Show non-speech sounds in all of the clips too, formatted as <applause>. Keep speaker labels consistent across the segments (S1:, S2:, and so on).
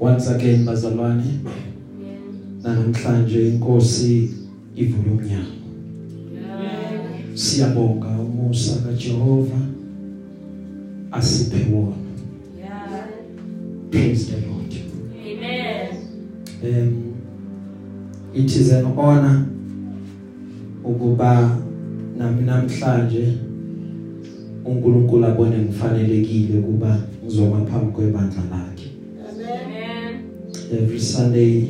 S1: once again bazalwane namhlanje inkosi ivule umnyango. Siyabonga umusa kaJehova asiphe wona. Praise the lord.
S2: Amen.
S1: um it is an honor ukuba nami namhlanje uNkulunkulu abone ngifanelekile ukuba ngizoma phambi kwebandla lakhe.
S2: Amen.
S1: Every sunday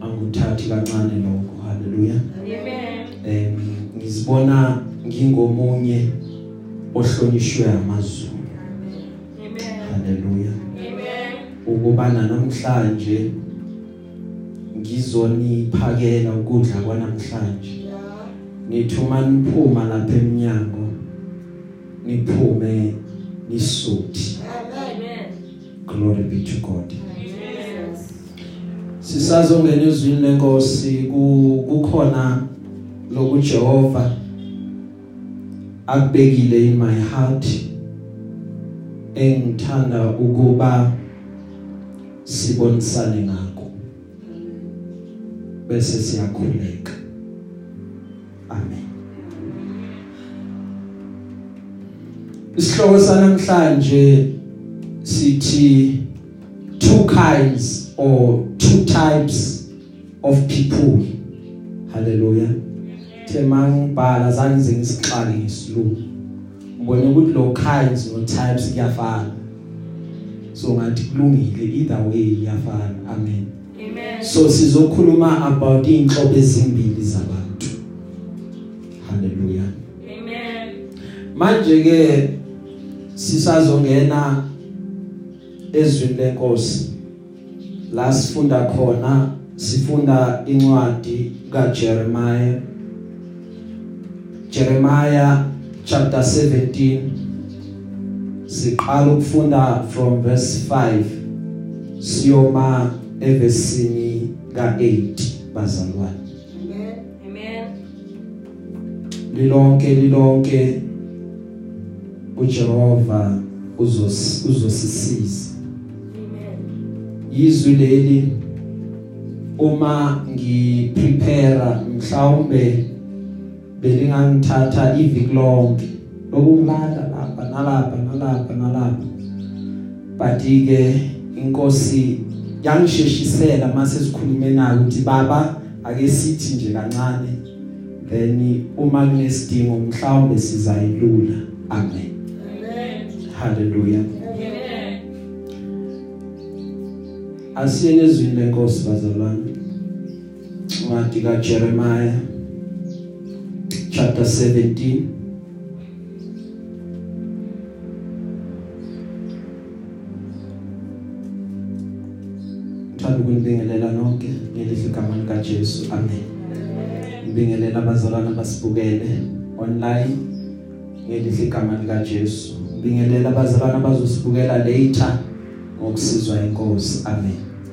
S1: anguthathi kancane lokho haleluya
S2: Amen.
S1: em ngizibona ngingomunye ohlonishwe amazulu
S2: Amen.
S1: haleluya
S2: Amen.
S1: ukuba namhlanje ngizoniphakela ukudla kwanamhlanje nithuma niphuma lapha eminyango niphume nisuthi
S2: Amen.
S1: glory be to god. Sisazongena ezwini lenkosi ku- kukhona loku Jehova akubekile in my heart engithanda ukuba sibonisane ngakho. Bese siyakhuleka. Amen. Isihloko sanamhlanje sithi two kinds or two types of people. Hallelujah. Tema ngibhala zangize ngisixhali ngesilungu. Ngibone ukuthi lo kinds no types kuyafana. So ngathi kulungile either way iyafana. Amen.
S2: Amen.
S1: so sizokhuluma about inhlobo ezimbili zabantu. Hallelujah.
S2: Amen.
S1: manje ke sisazongena ezwini lenkosi. La sifunda khona sifunda incwadi kaJeremiah Jeremiah chapter 17 siqala ukufunda from verse 5 siyoma evesini ka8 bazalwane
S2: Amen.
S1: lilonke lilonke uJehova uzos uzosisiza
S2: Amen.
S1: Izwi leli uma ngiprepare mhlawumbe belingangithatha iviki lonke lokulala lapha nalapha nalapha nalapha. But ke inkosi yangisheshisela mase sikhulume nayo ukuthi baba ake sithi nje kancane then uma kunesidingo mhlawumbe sizayilula. Amen.
S2: Amen.
S1: hallelujah. Asiyene ezwini lenkosi bazalwane. Incwadi kaJeremiah chapter 17 Ngithanda ukunibingelela nonke ngelihle igama lika Jesu amen. Ngibingelela abazalwane abasibukele online ngelihle igama lika Jesu Ngibingelela abazalwane abazosibukela later. Ngokusizwa inkosi. Amen.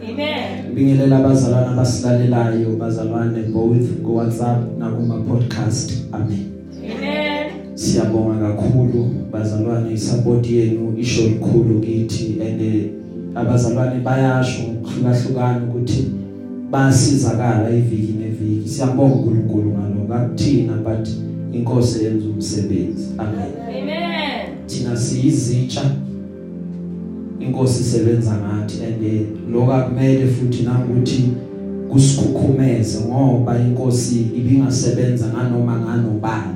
S2: Amen.
S1: Ngibingelela abazalwane abasilalelayo bazalwane both ku WhatsApp na kuma podcast amen.
S2: Amen.
S1: Siyabonga kakhulu bazalwane isupport yenu isho likhulu kithi and eh, abazalwane bayasho ngokuhlukahlukana ukuthi basizakala iviki neviki. Siyabonga uNkulunkulu ngalokho akuthina but inkosi yenza umsebenzi. Amen.
S2: Amen.
S1: thina siyizitsha. Inkosi isebenza ngathi and eh, lokho akumele futhi nangokuthi kusikhukhumeze ngoba inkosi ibingasebenza nganoma nganobani.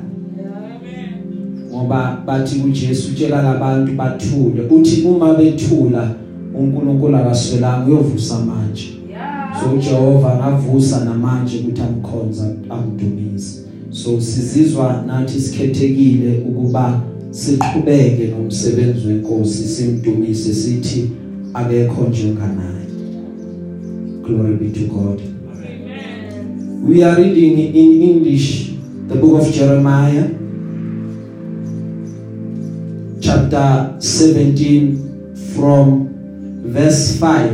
S1: Ngoba bathi kuJesu utshela labantu bathule. Uthi uma bethula uNkulunkulu akaswelanga uyovusa manje. So uJehova ngavusa namanje ukuthi amkhonza amdumise. So sizizwa nathi sikhethekile ukuba siqhubeke nomsebenzi wenkosi simdumise sithi akekho njenganaye glory be to god.
S2: Amen.
S1: we are reading in english the book of jeremiah chapter 17 from verse 5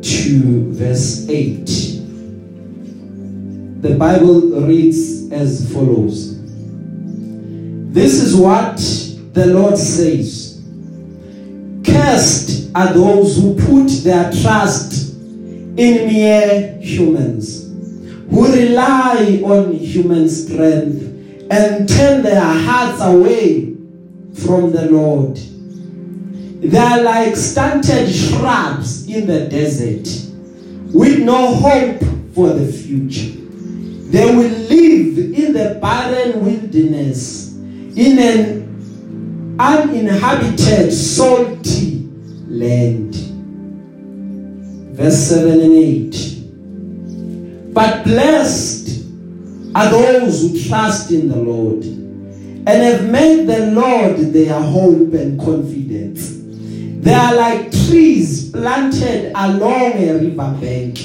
S1: to verse 8 the bible reads as follows. This is what the lord says. Curse blessed are those who put their trust in mere humans who rely on human strength and turn their hearts away from the Lord. They are like stunted shrubs in the desert with no hope for the future. They will live in the barren wilderness in an uninhabited salty land. Verse 7 and 8 but blessed are those who trust in the Lord and have made the Lord their hope and confidence. They are like trees planted along a river bank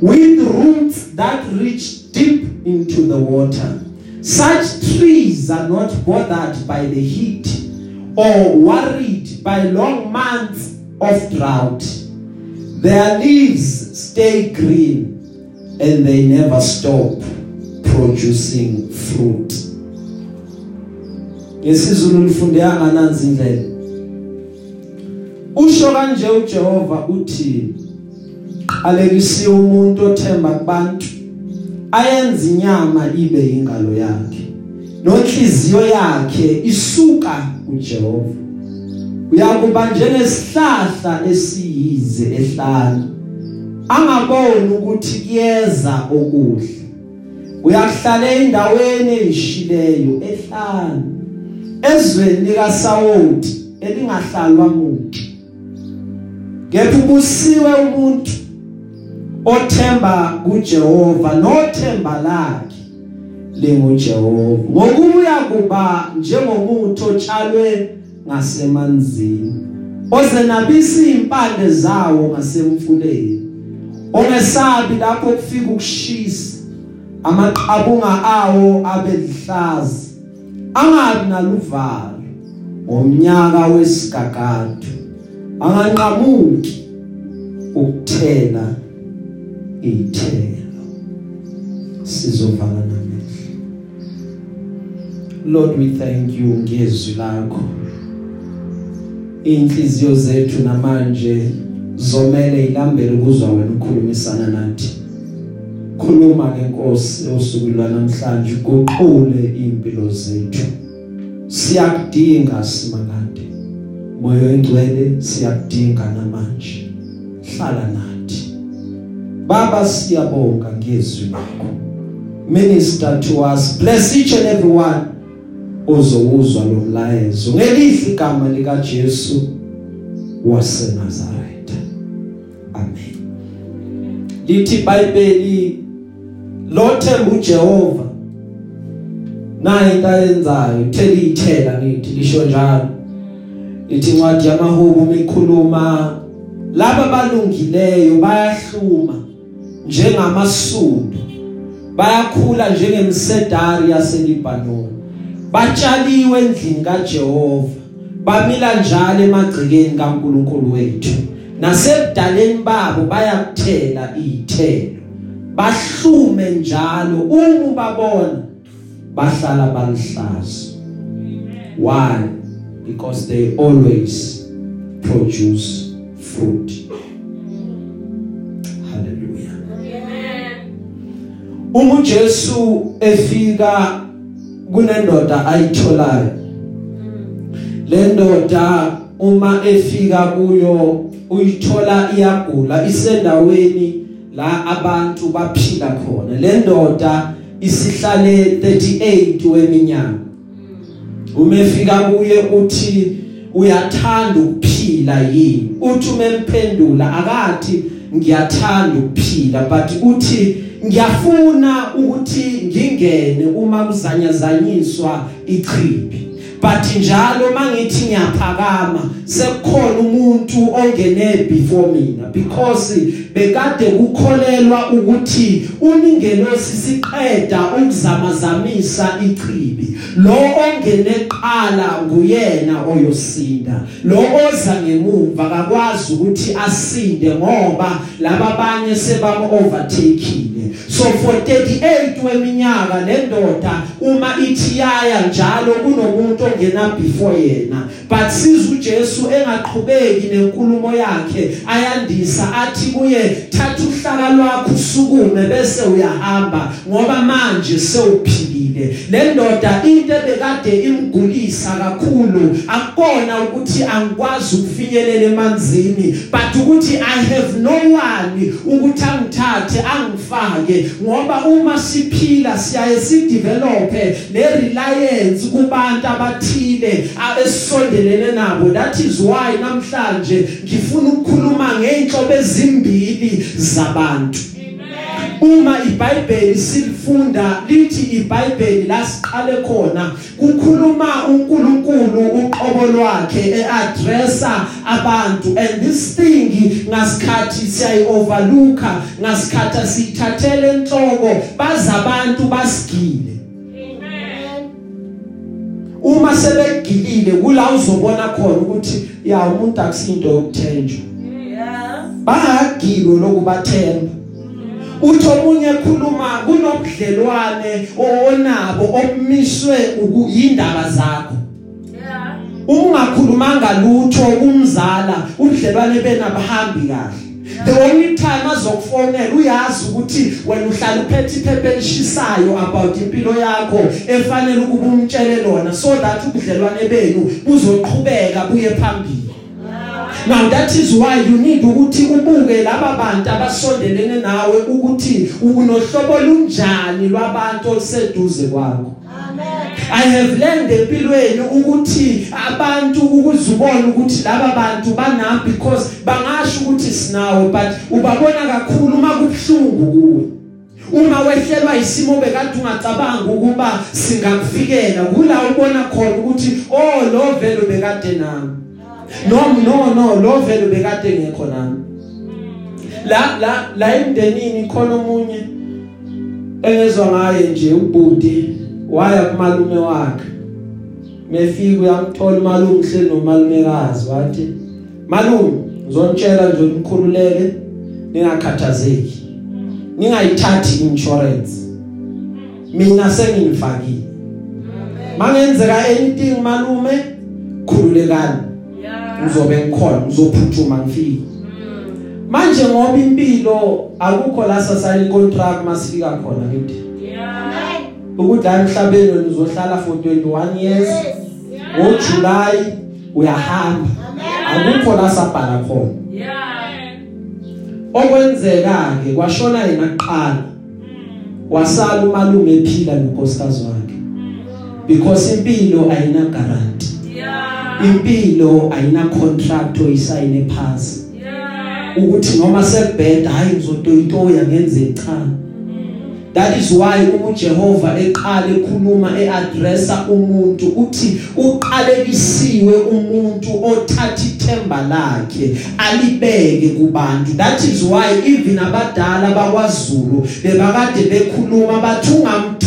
S1: with roots that reach deep into the water. Such trees are not bothered by the heat or worried by long months of drought. Their leaves stay green and they never stop producing fruit. Ngesizulu lifundeka nanzi indlela. Usho kanje uJehova uthi qalekisiwe umuntu othemba kubantu. Ayenza inyama ibe ingalo yakhe. Nonhliziyo yakhe isuka kuJehova. Uyakuba njengesihlahla esiyize ehlane angaboni ukuthi kuyeza okuhle. Uyakuhlala endaweni eyishileyo ehlane ezweni likaSawoti elingahlalwa muntu kepha ubusiwe umuntu othemba kuJehova nothemba lakhe linguJehova. Ngokuya kuba njengomuthi otshalwe ngasemanzini ozenabisa impande zawo ngasemfuleni ongesabi lapho kufika ukushisa amaqabunga awo abelihlaza angabi naluvalo. Ngomnyaka wesigagadu anganqamuki ukuthela ithelo sizovala namehlo. Lord we thank you ngezwi lakho inhliziyo zethu namanje zomele ilambele ukuzwa wena ukukhulumisana nathi. Khuluma ke Nkosi osuku lwanamhlanje uguqule impilo zethu. Siyakudinga simakade moyo engcwele siyakudinga namanje. Hlala nathi baba siyabonga ngezwi lakho minister to us bless each and every one. Ozowuzwa lo mlayezo. Ngelihle igama lika Jesu wase Nazareth amen. Lithi iBhayibheli lothemba uJehova naye into ayenzayo theli ithela ngithi lisho njalo. Lithi incwadi yamahubo mikhuluma laba balungileyo bayahluma. Njengamasundo bayakhula njengemsedari yaseLibanon batshaliwe endlini kaJehova bamila njalo emagcikeni kaNkuluNkulu wethu. Nasebudaleni babo bayakuthela izithelo bahlume njalo uma babona bahlala balihlaza why? Because they always produce fruit. Uma uJesu efika kunendoda ayitholayo. Le ndoda uma efika kuyo uyithola iyagula isendaweni la abantu baphila khona. Le ndoda isihlale 38 weminyaka. Uma efika kuye uthi uyathanda ukuphila yini? Uthi umemphendula akathi ngiyathanda ukuphila but uthi ngiyafuna ukuthi ngingene uma kuzanyazanyiswa ichibi. But njalo mangithi ngiyaphakama sekukhona umuntu ongene before mina. Because bekade kukholelwa ukuthi umingelosi siqeda ukuzamazamisa ichibi. Lo ongene qala nguyena oyosinda. Lo oza ngemuva akakwazi ukuthi asinde ngoba laba abanye sebam overtakeile so for 38 weminyaka le ndoda uma ithi yaya njalo kunomuntu ongena before yena. But siza uJesu engaqhubeki nenkulumo yakhe ayandisa athi kuye thatha uhlaka lwakho usukume bese uyahamba ngoba manje sewuphilile. Le ndoda into ebekade imgulisa kakhulu akukona ukuthi angikwazi ukufinyelela emanzini but ukuthi i have no one ukuthi angithathe angifake. Ngoba uma siphila siyaye sidevelop le reliance kubantu abathile esondelene nabo. That is why namhlanje ngifuna ukukhuluma ngeinhlobo ezimbili zabantu. Uma iBhayibheli silifunda lithi iBhayibheli lasiqale khona kukhuluma uNkulunkulu uqobo lwakhe eaddressa abantu. And this thing ngasikhathi siyayi overlooka ngasikhathi sithathele enhloko bazabantu basigile. Uma sebegilile kula uzobona khona ukuthi ya umuntu akusinto yokuthenjwa. Bangagilo lokubathemba uthi omunye ekhuluma kunobudlelwane onabo obumiswe ukuyindaba zakho. Ungakhulumanga lutho kumzala ubudlelwane benabahambi kahle. The only time azokufonela uyazi ukuthi wena uhlala uphethe iphepha elishisayo about impilo yakho efanele ukuba umtshele lona so that ubudlelwane benu buzoqhubeka buye phambili. Now that is why you need ukuthi ubuke laba bantu abasondelene nawe ukuthi unohlobo lunjani lwabantu oliseduze kwakho. I have learned empilweni ukuthi abantu ukuzubona ukuthi laba bantu banami because bangasho ukuthi sinawe but ubabona kakhulu uma kubhlungu kuwe. Uma wehlelwa isimo bekade ungacabanga ukuba singakufikela kula ubona khona ukuthi oh lo velo bekade nami. No no no lo velo bekade ngekho nami. La la la emndenini khona omunye engezwa ngaye nje ubudi waya kumalume wakhe. Mefika uyamthola umalume hle nomalumekazi wathi malume ngizontshela nje umkhululeke ningakhathazeki. Ningayithathi insurance mina senginifakile mangenzeka anything malume khululekani. Ngizobe ngikhona ngizophuthuma ngifike. Manje ngoba impilo akukho la sasayini contract masifika khona kithi. Ukuthi la emhlabeni wena uzohlala for 21 years ngoJuly uyahamba. Akukho la sabhala khona. Okwenzeka ke kwashona yena kuqala. Wasala umalume ephila nonkosikazi wakhe. Because impilo ayina guarantee. Impilo ayina contract oyisayine phansi. Ukuthi noma sekubheda hayi ngizotoyitoya ngenze cha. That is why uma uJehova eqala ekhuluma eaddressa umuntu uthi uqalekisiwe umuntu othatha ithemba lakhe alibeke kubantu. That is why even abadala bakwaZulu bebakade bekhuluma bathi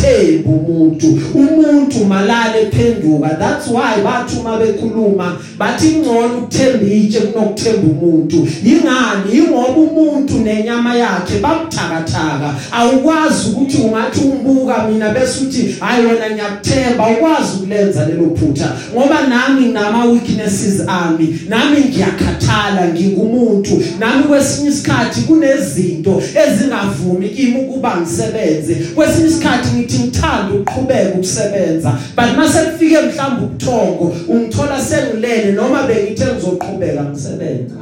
S1: ungamthembi umuntu. Umuntu malale phenduka that's why bathi uma bekhuluma bathi ingcono ukuthemba itshe kunokuthemba umuntu. Yingani? Ingoba umuntu nenyama yakhe babuthakathaka. Awukwazi ukuthi ungathi umbuka mina bese uthi hayi wena ngiyakuthemba ukwazi ukulenza lelo phutha. Ngoba nami nginama weaknesses ami nami ngiyakhathala ngingumuntu nami kwesinye isikhathi kunezinto ezingavumi kimi ukuba ngisebenze. Kwesinye isikhathi ngithi ngithanda ukuqhubeka ukusebenza but mase kufike mhlawumbe ubuthongo ungithola sengilele noma bengithe ngizoqhubeka ngisebenza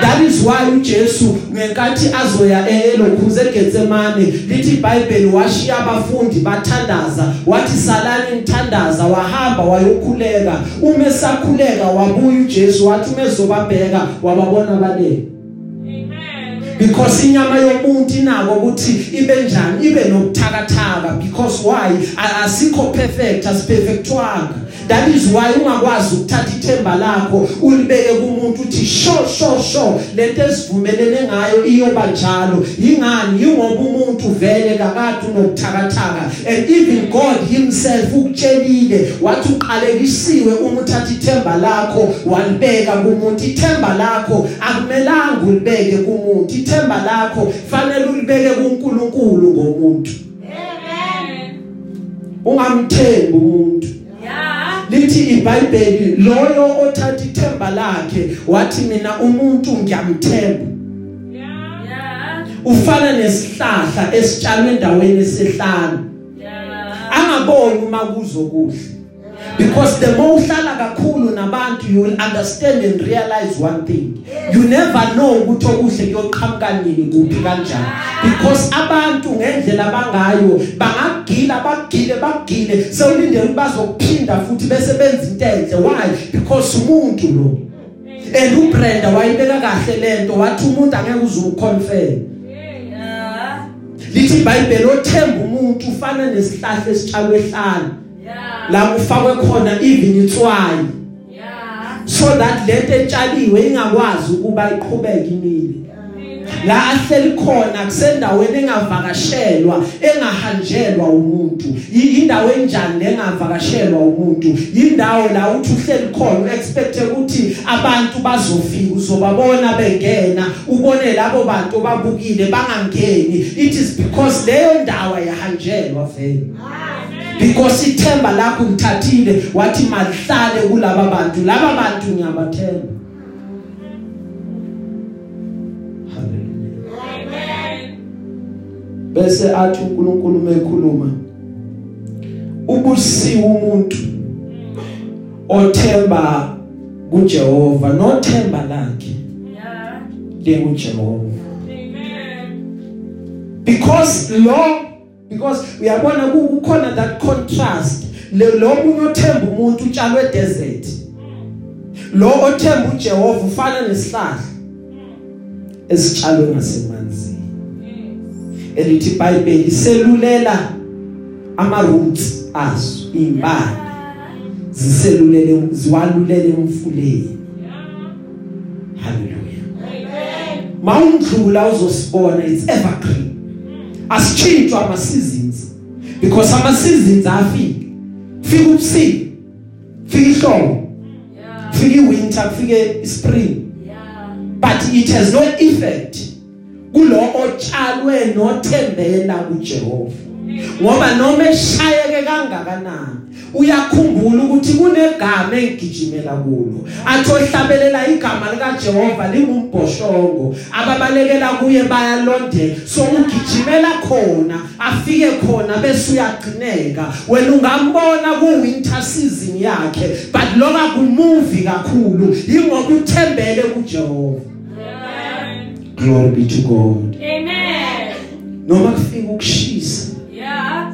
S1: that is why uJesu ngenkathi azoya elokhuze eGetsemane lithi iBhayibheli washiya abafundi bathandaza wathi salani nithandaza wahamba wayokhuleka. Uma esakhuleka wabuya uJesu wathi umezobabheka wababona balele because inyama yomuntu inako ukuthi ibe njani ibe nobuthakathaka because why? Asikho perfect asiperfectwanga that is why ungakwazi ukuthatha ithemba lakho ulibeke kumuntu uthi sho sure sure lento esivumelene ngayo iyoba njalo. Ingani ingoba umuntu vele kakade unokuthakathaka and even God himself ukutshelile wathi uqalekisiwe uma uthatha ithemba lakho walibeka kumuntu. Ithemba lakho akumelanga ulibeke kumuntu. Ithemba lakho fanele ulibeke kuNkulunkulu ngomuntu.
S2: Amen.
S1: ungamthembi umuntu. Lithi iBhayibheli loyo othatha ithemba lakhe wathi mina umuntu ngiyamthemba
S2: Yeah.
S1: ufana nesihlahla esitshalwe endaweni esehlanu
S2: Yeah.
S1: angaboni uma kuzokuhle because the more uhlala kakhulu nabantu you will understand and realize one thing. You never know ukuthi okuhle kuyoqhamuka nini kuphi kanjani. Because abantu ngendlela bangayo bangagila bagile bagile. Sewulindele ukuthi bazokuphinda futhi bese benza into enhle. Why? Because umuntu lo and uBrenda wayibeka kahle lento wathi umuntu angeke uzukonfirm lithi iBhayibheli othemba umuntu ufana nesihlahla esitshalwe ehlanu
S2: Yeah.
S1: la kufakwe khona even itswayi
S2: Yeah.
S1: so that lento etshaliwe ingakwazi ukuba iqhubeke imile. La ahleli khona kusendaweni engavakashelwa engahanjelwa umuntu. I- indawo enjani lengavakashelwa umuntu? Indawo la uthi uhleli khona expect ukuthi abantu bazofika uzobabona bengena ubone labo bantu babukile bangangeni. It is because leyo ndawo yahanjelwa vele. Because ithemba lakho lithathile wathi malihlale kulaba bantu laba bantu ngiyabathemba bese athi uNkulunkulu mekhuluma ubusiwe umuntu othemba kuJehova nothemba lakhe
S2: Yeah.
S1: lenguJehova
S2: Amen.
S1: because lo because uyabona ku- kukhona that contrast. Lo lo munye othemba umuntu utshalwe desert. Lo othemba uJehova ufana nesihlahla esitshalwe ngasemanzini. Elithi iBhayibheli selulela ama roots aso impande ziselulele ziwalulele emfuleni. Haleluya
S2: Amen.
S1: mawundlula uzosibona it's evergreen. Asitshintshwa ama seasons because ama seasons afika fika ubusika fika ihlobo
S2: Yeah.
S1: fika iwinter fika ispring
S2: Yeah.
S1: but it has no effect kulo otshalwe nothembela kuJehova ngoba noma eshayeke kangakanani uyakhumbula ukuthi kunegama engigijimela kulo. Athi ohlabelela igama lika Jehova lingumbhoshongo ababalekela kuye bayalondela so ugijimela khona afike khona bese uyagcineka. Wena ungambona ku winter season yakhe but loka kumuvi kakhulu ingoba uthembele kuJehova.
S2: Amen.
S1: glory be to God.
S2: Amen.
S1: noma kufika ukushisa
S2: Yeah.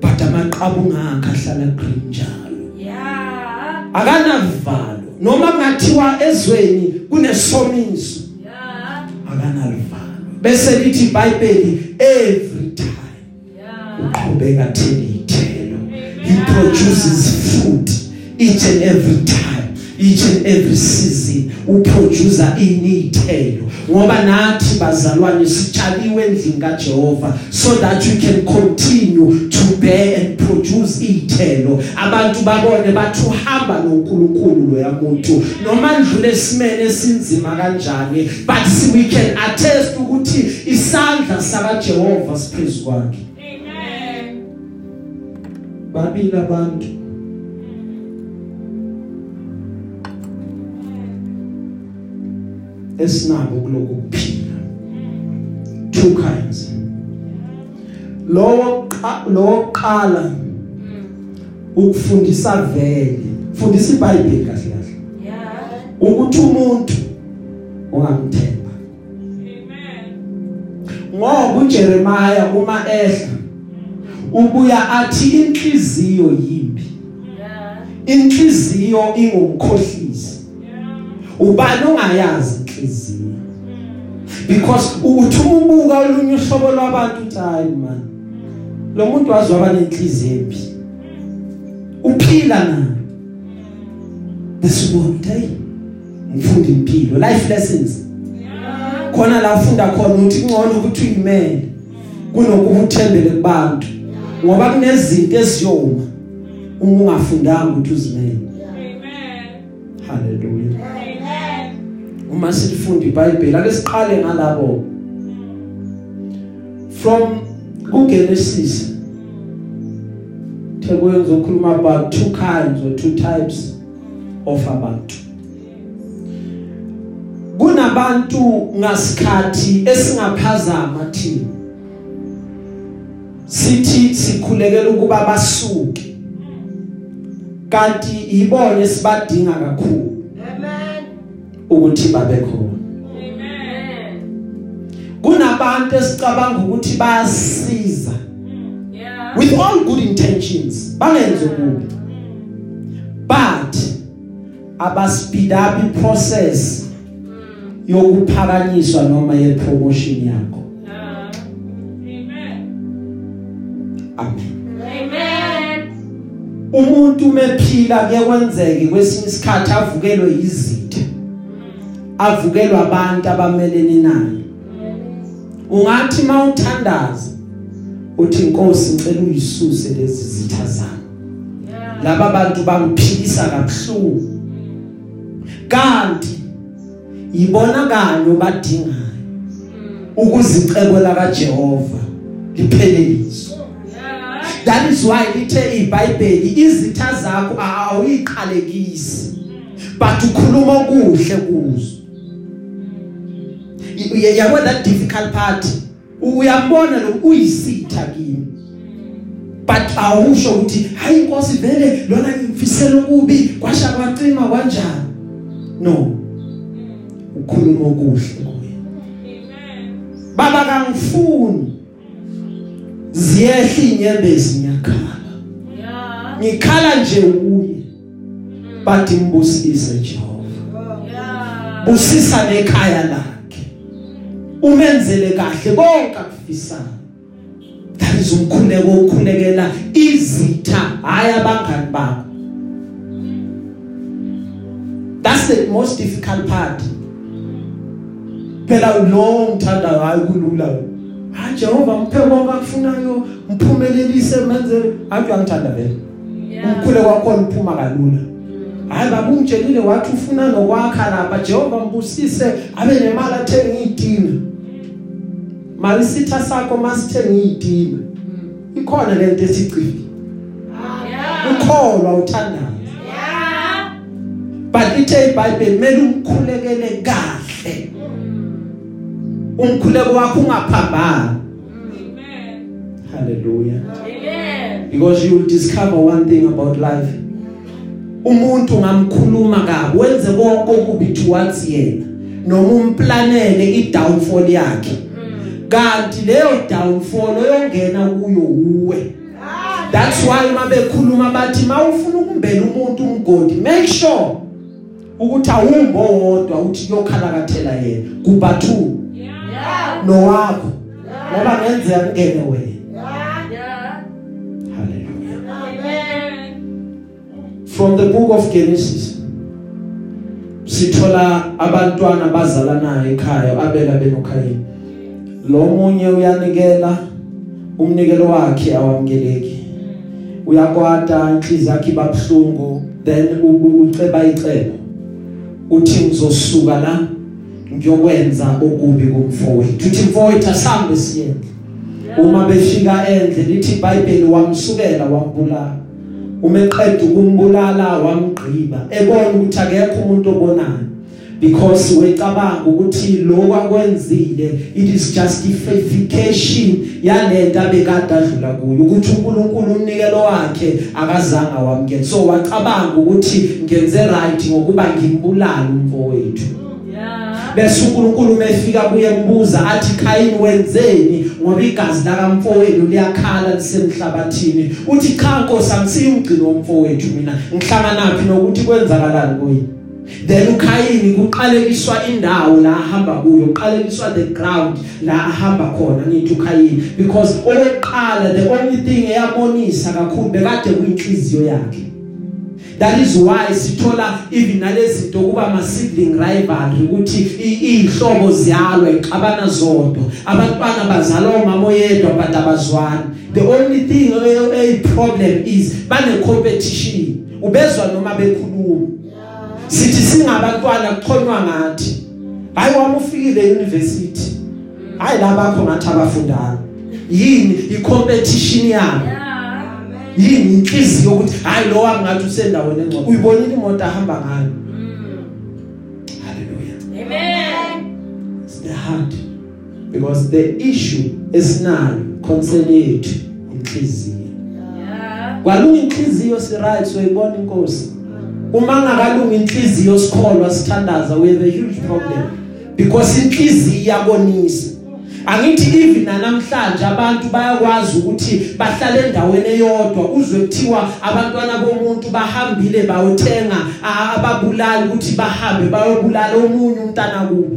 S1: but amaqabu ngakho ahlala green njalo
S2: Yeah.
S1: akanavalo noma kungathiwa ezweni kunesomiso
S2: Yeah.
S1: akanalivalo bese lithi iBhayibheli every time
S2: Yeah.
S1: uqhubeka thele ithelo he produces fruit each and every time each and every season uproducer inithelo ngoba nathi bazalwane sitshaliwe endlini kaJehova so that we can continue to bear and produce ithelo. Abantu babone bathi uhamba noNkulunkulu lo yamuntu noma ndlule esimene esinzima kanjani but we can attest ukuthi isandla saka Jehova siphezulu kwakhe.
S2: Amen.
S1: babili abantu esinabo kuloku kuphila two kinds lo lo qala ukufundisa vele fundisa iBhayibheli kahle kahle
S2: Yeah.
S1: ukuthi umuntu ungamthemba
S2: Amen.
S1: ngoba uJeremiah uma ehla ubuya athi inhliziyo yimbi
S2: Yeah.
S1: inhliziyo ingumkhohlisi
S2: Yeah.
S1: ubani ongayazi inhliziyo because uthi ubuka olunye uhlobo lwabantu uthi hayi man lo muntu wazi waba nenhliziyo embi uphila na besibona hey ngifunda impilo life lessons
S2: Yeah.
S1: khona la ufunda khona ukuthi kungcono ukuthi uyimele kunokuba uthembele kubantu ngoba kunezinto eziyoma uma ungafundanga ukuthi uzimele
S2: Amen.
S1: haleluya
S2: Amen.
S1: Uma silifunda iBhayibheli ake siqale ngalabo. From kuGenesis Thekwenza ukhuluma about two kinds or two types of abantu. Kunabantu ngasikhathi esingaphazama thina. Sithi sikhulekela ukuba basuke kanti ibone sibadinga kakhulu. Ukuthi babe khona.
S2: Amen.
S1: kunabantu esicabanga ukuthi bayasiza.
S2: Yeah.
S1: with all good intentions bangenze kubi but aba speed up iprocess yokuphakanyiswa noma yepromotion yakho.
S2: Amen.
S1: amen. Umuntu umephila kuyekwenzeke kwesinye isikhathi avukelwe izitha avukelwa abantu abamelene naye. Ungathi mawuthandaza uthi inkosi ngicela uyisuse lezi zitha zami. Laba bantu bangiphilisa kabuhlungu. Kanti yibona kanyo badingayo ukuzicebo la kaJehova lipheleliswe
S2: Yeah.
S1: that is why lithe iBhayibheli izitha zakho awuyiqalekisi but ukhuluma okuhle kuzo. Y- y- yabo that difficult part. Uyambona lo uyisitha kimi. But awusho ukuthi hayi inkosi vele lona ngimfisela ukubi kwasha kwacima kanjani no. Ukhuluma okuhle kuye.
S2: Amen.
S1: baba kangifuni. Ziyehla inyembezi ngiyakhala
S2: Yeah.
S1: ngikhala nje kuye. Bathi mbusise Jehova.
S2: Yeah.
S1: busisa nekhaya lakhe. Umenzele kahle konke akufisayo. That is umkhuleko okhulekela izitha hayi abangani bakho. That's the most difficult part. Phela lo ngithandayo hayi kulula. Ha Jehova mphe konke akufunayo mphumelelise menze hayi uyangithanda vele.
S2: Yeah.
S1: umkhule kwakho uphuma kalula. Hayi baba ungitshelile wathi ufuna nokwakha lapha. Jehova mbusise abe nemali athenga izitina mali sitha sakho masithenga izitina ikhona lento esicifile ukholwa uthandayo.
S2: Yeah.
S1: but ithe iBhayibheli kumele umkhulekele kahle. Umkhuleko wakho ungaphambani.
S2: Amen.
S1: hallelujah.
S2: Amen.
S1: because you will discover one thing about life. Umuntu ngamkhuluma kabi wenze konke okubi towards yena. Noma umplanele idownfall yakhe. Kanti leyo downfall oyongena kuyo uwe that's why uma bekhuluma bathi mawufuna ukumbela umuntu umgodi make sure ukuthi awumbo wodwa uthi yokhalakathela yena. Kuba two.
S2: Yeah.
S1: nowakho. Ngoba ngenzeka kungene wena.
S2: Yeah.
S1: hallelujah.
S2: Amen.
S1: from the book of Genesis sithola abantwana bazalanayo ekhaya abela benokhayini. Lo munye uyanikela umnikelo wakhe awamkeleki. Uyakwata inhliziyo yakhe ibabhlungu then uceba icebo. Uthi ngizosuka la ngiyokwenza okubi kumfowethu. Uthi mfowethu asambe siyenze uma befika endle lithi iBhayibheli wamsukela wambulala. Uma eqeda ukumbulala wamgqiba. Ebona ukuthi akekho umuntu obonayo. Because wecabanga ukuthi lokho akwenzile it is justification yalento abekade adlula kuyo ukuthi uNkulunkulu umnikelo wakhe akazange awamkele so wacabanga ukuthi ngenze right ngokuba ngimbulala umfowethu. Bese uNkulunkulu umefika kuye embuza athi Khayini wenzeni? Ngoba igazi lakamfowenu liyakhala lisemhlabathini. Uthi cha Nkosi angisiyo umgcino womfowethu mina. Ngihlanganaphi nokuthi kwenzakalani kuye then uKhayini kuqalekiswa indawo la ahamba kuyo uqalekiswa the ground la ahamba khona ngithi uKhayini. Because oweqala the only thing eyabonisa kakhulu bekade kuyinhliziyo yakhe. That is why sithola even nalezinto kuba ama sibling rivalry ukuthi izihlobo ziyalwe xabana zodwa. Abantwana bazalwa umama oyedwa but abazwani. The only thing a problem is bane competition ubezwa noma bekhuluma. Sithi singabantwana kuxhonywa ngathi. Hayi wami ufikile university hayi labakho ngathi abafundayo yini? I-competition yabo yini? Inhliziyo ukuthi hayi lo wami ngathi usendaweni engcono. Uyibonile imoto ahamba ngayo? Haleluya
S2: Amen.
S1: it's the heart because the issue esinayo concern yethu inhliziyo.
S2: Yeah.
S1: kwalunga inhliziyo si right so ibona inkosi? Uma ngakalunga inhliziyo sikholwa sithandaza we have a huge problem. Because inhliziyo iyabonisa. Angithi even namhlanje abantu bayakwazi ukuthi bahlale endaweni eyodwa. Uzwe kuthiwa abantwana bomuntu bahambile bayothenga ababulali ukuthi bahambe bayobulala omunye umntana kubo.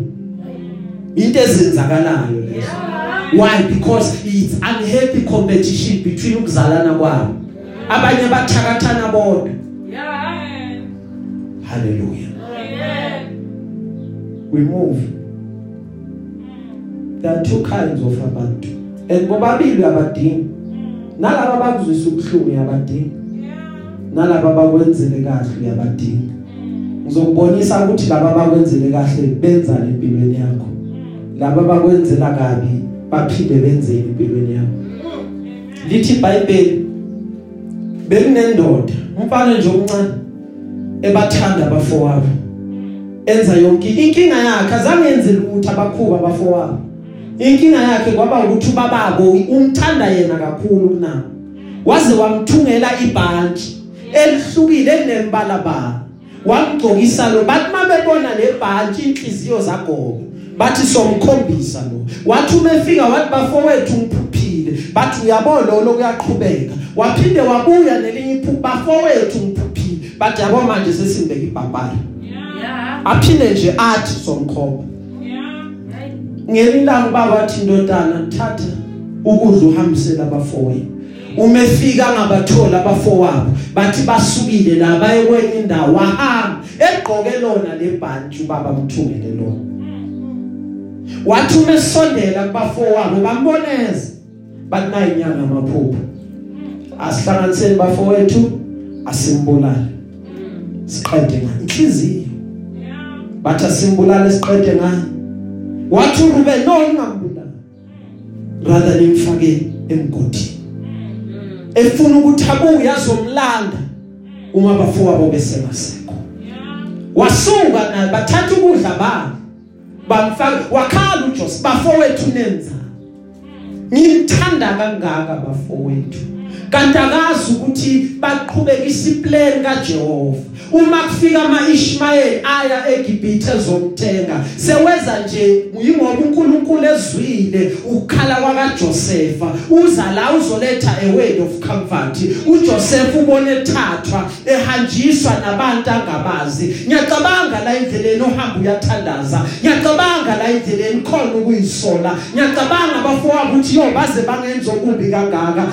S1: Into ezenzakalayo lezo. Why? Because it's unhappy competition between ukuzalana kwabo. Abanye bathakathana bodwa.
S2: Yeah.
S1: Hallelujah.
S2: Amen.
S1: we move. There are two kinds of abantu. And bobabili abadingi. Nalabo bakuzwisa ubuhlungu yabadingi. Nalabo bakwenzele kahle yabadingi. Ngizokubonisa ukuthi laba bakwenzele kahle benza empilweni yakho. Laba bakwenzela kabi baphinde benzele empilweni yakho. Lithi iBhayibheli bekunendoda umfana nje omncane. Ebathanda abafowabo enza yonke inkinga yakhe azange yenze lutho abakhuba abafowabo inkinga yakhe kwaba ukuthi ubababo umthanda yena kakhulu kunabo waze wamthungela ibhantshi elihlukile elinembala bala wamgcokisa lo bathi mabebona lebhantshi inhliziyo zagogo bathi somkhombisa lo. Wathi umefika wathi bafowethu ngiphuphile. Bathi uyabona lo kuyaqhubeka. Waphinde wabuya nelinye iphupho bafowethu ngiphuphile. Bathi yabo manje sesimbeka ibhabhari
S2: Yeah.
S1: aphinde nje athi somkhomba
S2: Right.
S1: ngelindawo baba wathi indodana thatha ukudla uhambisela abafowenu umefika ngabathola abafowabo bathi basukile la baye kwenye indawo wahamba egqoke lona lebhantshi ubaba mthungele lona. Wathi umesondela kubafowabo bamboneza bathi nayi inyanga yamaphupho asihlanganiseni bafowethu asimbulale. Siqede ngani? Inhliziyo bathi asimbulale siqede ngani? Wathi uRuben no ngingambulala rather nimfake emgodini. Efuna ukuthi abuye azomlanda uma bafowabo besengasekho wasuka naye bathatha ukudla babo bamfaka wakhala uJoseph bafowethu nenza. Ngimthanda kangaka bafowethu. Kanti akazi ukuthi baqhubeka isiplan kaJehova. Uma kufika amaIshmael aya eGibhithe ezomthenga seweza nje yingoba uNkulunkulu ezwile ukukhala kwaJosefa uza la uzoletha a word of comfort. uJoseph ubone ethathwa ehanjiswa nabantu angabazi. Ngiyacabanga la indleleni ohamba uyathandaza. Ngiyacabanga la indleleni khona ukuyisola. Ngiyacabanga bafowabo ukuthi yo baze bangenza okubi kangaka.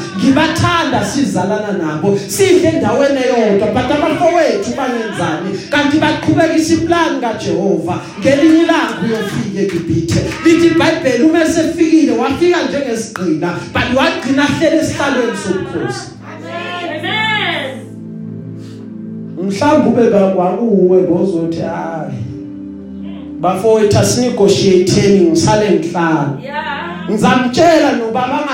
S1: Ngibathanda sizalana nabo. Sidle endaweni eyodwa but abafowethu bangenzani? Kanti baqhubekisa iplan kaJehova. Ngelinye ilanga uyofika eGibhithe. Lithi iBhayibheli uma esefikile wafika njengesigqila but wagcina hlele esihlalweni sobukhosi.
S2: Amen.
S1: mhlawumbe ube bakwakuwe bozothi hayi bafowethu asinegotiateni ngisale ngihlala.
S2: Yeah.
S1: ngizamtshela nobaba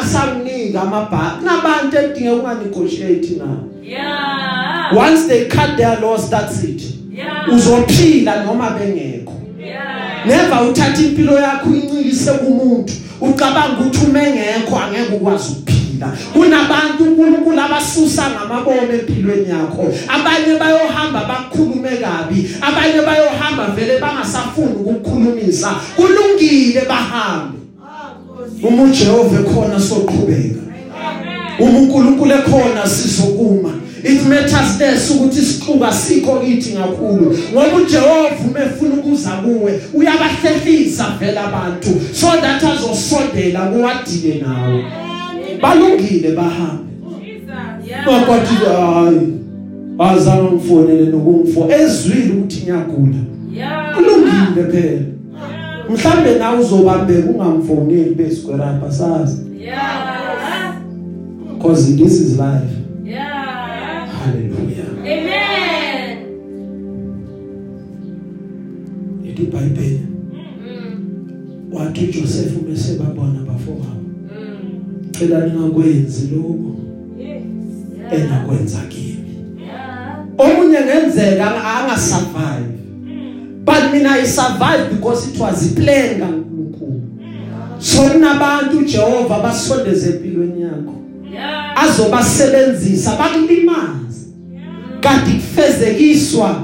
S1: angasanginika amabhaki nabantu edinge unganegotiate nabo
S2: Yeah.
S1: once they cut their loss that's it.
S2: Yeah.
S1: uzophila noma bengekho.
S2: Yeah.
S1: never uthatha impilo yakho uyincikise kumuntu. Ucabanga ukuthi umengekho angeke ukwazi ukuphila. Kunabantu uNkulunkulu abasusa ngamabomo empilweni yakho. Abanye bayohamba bakhulume kabi. Abanye bayohamba vele bangasafuni ukukhulumisa. Kulungile bahambe. Uma uJehova ekhona soqhubeka. Uma uNkulunkulu ekhona sizokuma. It matters less ukuthi isixuka sikho kithi kakhulu ngoba uJehova umefuna ukuza kuwe uyabahlehlisa vele abantu. So that azosondela kuwadile nawe. Balungile bahambe.
S2: Jesus. Yeah.
S1: bakwathi hayi wazama ngifonele nokungifo ezwile ukuthi ngiyagula.
S2: Yeah.
S1: kulungile phela. Mhlambe nawe uzobambeka ungamfoneli besigwerapha sazi
S2: Yeah.
S1: because this is life
S2: Yeah.
S1: hallelujah
S2: Amen.
S1: ithi iBhayibheli
S2: Mm.
S1: wathi uJoseph bese babona bafowabo
S2: Mm.
S1: cela ningakwenzi lokho
S2: Yeah.
S1: enakwenza kimi
S2: Yeah.
S1: omunye ngenzeka anga survive but mina i survive because it was a plan kaNkulunkulu. So kunabantu Jehova basondeze empilweni yakho. Azobasebenzisa bakulimaza kanti kufezekiswa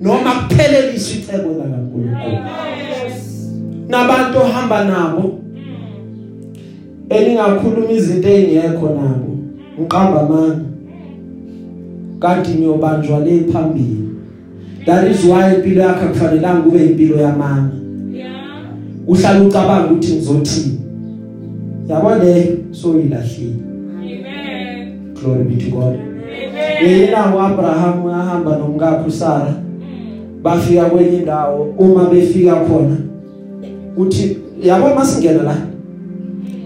S1: noma kupheleliswa icebo la kaNkulunkulu nabantu ohamba nabo eningakhuluma izinto ezingekho nabo ngiqamba amanga. Kanti niyobanjwa le phambili. That is why impilo yakho kufanelanga kube impilo yamanga
S2: Yeah.
S1: uhlala ucabanga ukuthi ngizothini yabo le so ilahlile
S2: Amen.
S1: glory be to god
S2: Amen.
S1: yena uAbraham ahamba nomkakhe uSara bafika kwenye indawo uma befika khona uthi yabo masingena la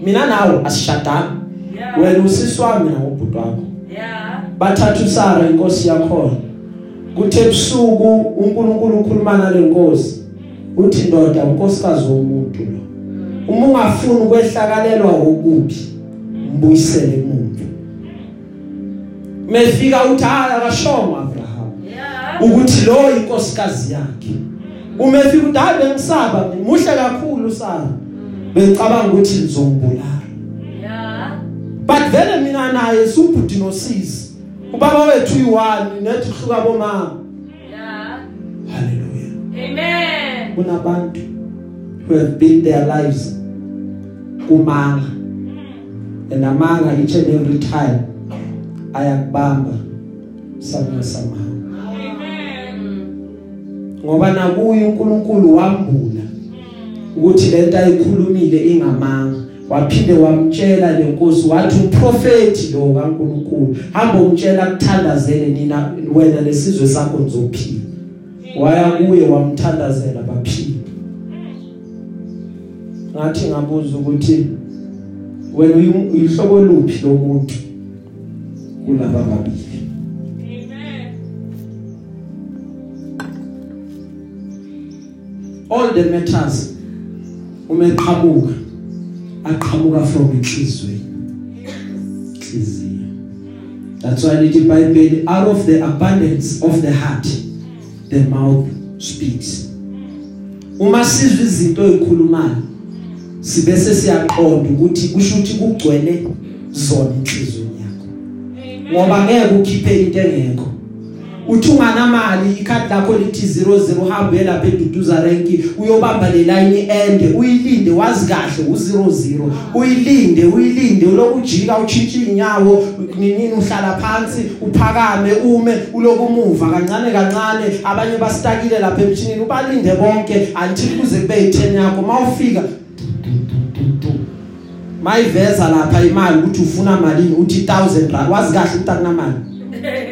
S1: mina nawe asishadana
S2: Yeah.
S1: wena usisi wami nawe ubhuti wakho
S2: Yeah.
S1: bathatha uSara inkosi yakhona kuthe ebusuku uNkulunkulu ukhuluma nale nkosi. Uthi ndoda unkosikazi womuntu lo uma ungafuni ukwehlakalelwa okubi mbuyisele umuntu mefika uthi hayi akashongo Abraham. Ukuthi lo inkosikazi yakhe. Uma efika uthi hayi bengisaba muhle kakhulu Sara bengicabanga ukuthi ngizombulala.
S2: Yeah.
S1: but vele mina naye subhuti nosisi ubaba wethu uyi1 nethi uhluka bomama
S2: Yeah.
S1: haleluya
S2: Amen.
S1: kunabantu who have built their lives kumanga and amanga each and every time ayakubamba somehow
S2: Amen.
S1: ngoba nakuye uNkulunkulu wambula ukuthi lento ayikhulumile ingamanga waphinde wamtshela lenkosi wathi umprofeti lo kaNkulunkulu hamba umtshela kuthandazele nina wena lesizwe sakho nizophila waya kuye wamthandazela baphila. Ngathi ngabuza ukuthi wena uyi- uyihlobo luphi lomuntu kulaba babili?
S2: Amen.
S1: all the matters uma eqhamuka aqhamuka from inhlizweni inhliziyo that's why lithi iBhayibheli out of the abundance of the heart the mouth speaks. Uma sizwe izinto ezikhulumayo sibese siyaqonda ukuthi kusho ukuthi kugcwele zona inhlizweni yakho. Ngoba ngeke ukhiphe into engekho. Uthi unganamali ikhadi lakho lithi 00 hambe lapha eduduza rank uyobamba le line ende uyilinde wazi kahle u00 uyilinde uyilinde ulokujika uchintsha inyawo ninini uhlala phansi uphakame ume ulokumuva kancane kancane. Abanye bastakile lapha emchinini ubalinde bonke until kuze kube yi10 yakho. Mawufika mayiveza lapha imali ukuthi ufuna malini uthi 1000 rand wazi kahle ukuthi akunamali. <laughs>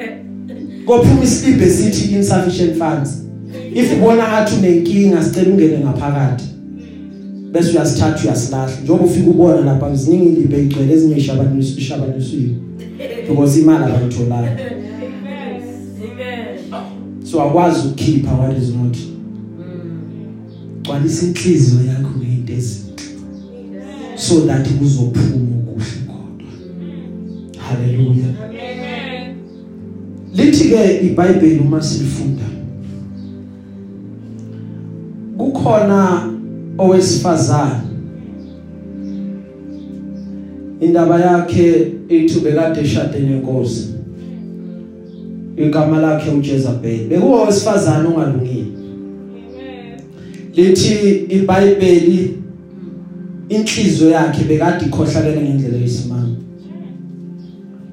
S1: kophuma islip esithi insufficient funds. If ubona ngathi unenkinga sicela ungene ngaphakathi. Bese uyasithatha uyasilahla. Njengoba ufika ubona lapha ziningi iliphe igcwele ezinye ishabanisi ishabanisiwe because imali abayitholayo. So akwazi ukukhipha what is not. Gcwalisa inhliziyo yakho ngezinto ezinhle. So that kuzophuma okuhle kodwa haleluya
S2: Amen.
S1: Lithi ke iBhayibheli uma silifunda kukhona owesifazana indaba yakhe ethi bekade eshade nenkosi igama lakhe uJezebel bekuwa owesifazana ongalungile lithi iBhayibheli inhliziyo yakhe bekade ikhohlalele ngendlela yesimanga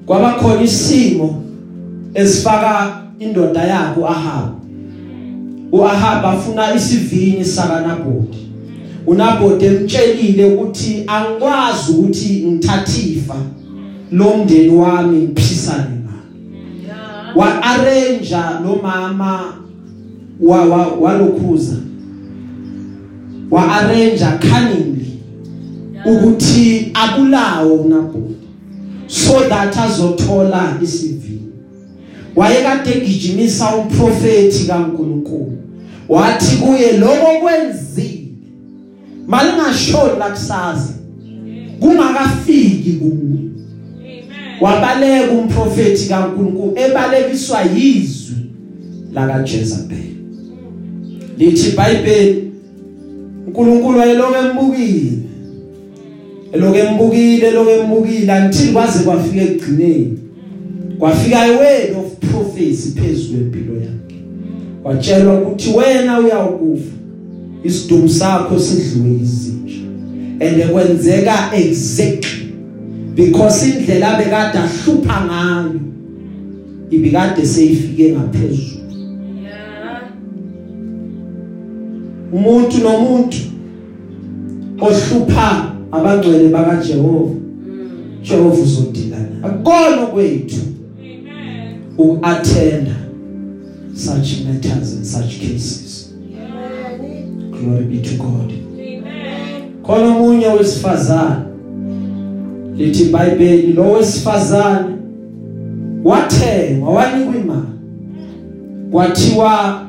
S1: kwaba khona isimo esifaka indoda yakhe uAhab. uAhab afuna isivinini sakaNaboti uNaboti emtshelile ukuthi angikwazi ukuthi ngithathifa lo mndeni wami ngiphisane ngalo wa arrange lo mama wa walokhuza. Wa arrange cunningly ukuthi akulawo uNabhoti so that azothola isivini. Wayekade egijimisa umprofeti kaNkuluNkulu. Wathi kuye lokho kwenzile. Malingashoni la kusasa kungakafiki kuwe. Wabaleka umprofeti kaNkuluNkulu ebalekiswa yizwi laka Jezebel lithi iBhayibheli uNkulunkulu wayeloke embukile eloke embukile eloke embukile until kwaze kwafika ekugcineni. Kwafika iword of prophecy phezulu empilo yakhe. Watshelwa ukuthi wena uyawukufa isidumo sakho sidliwe izinja and kwenzeka exactly because indlela bekade ahlupha ngayo ibikade seyifike ngaphezulu. Umuntu nomuntu ohlupha abangcwele bakaJehova Jehova uzodilana. Akukona kwethu.
S2: Amen.
S1: uattenda such matters and such cases glory be to God
S2: Amen.
S1: khona umunye wesifazane lithi iBhayibheli lo wesifazane wathengwa wanikwa imali kwathiwa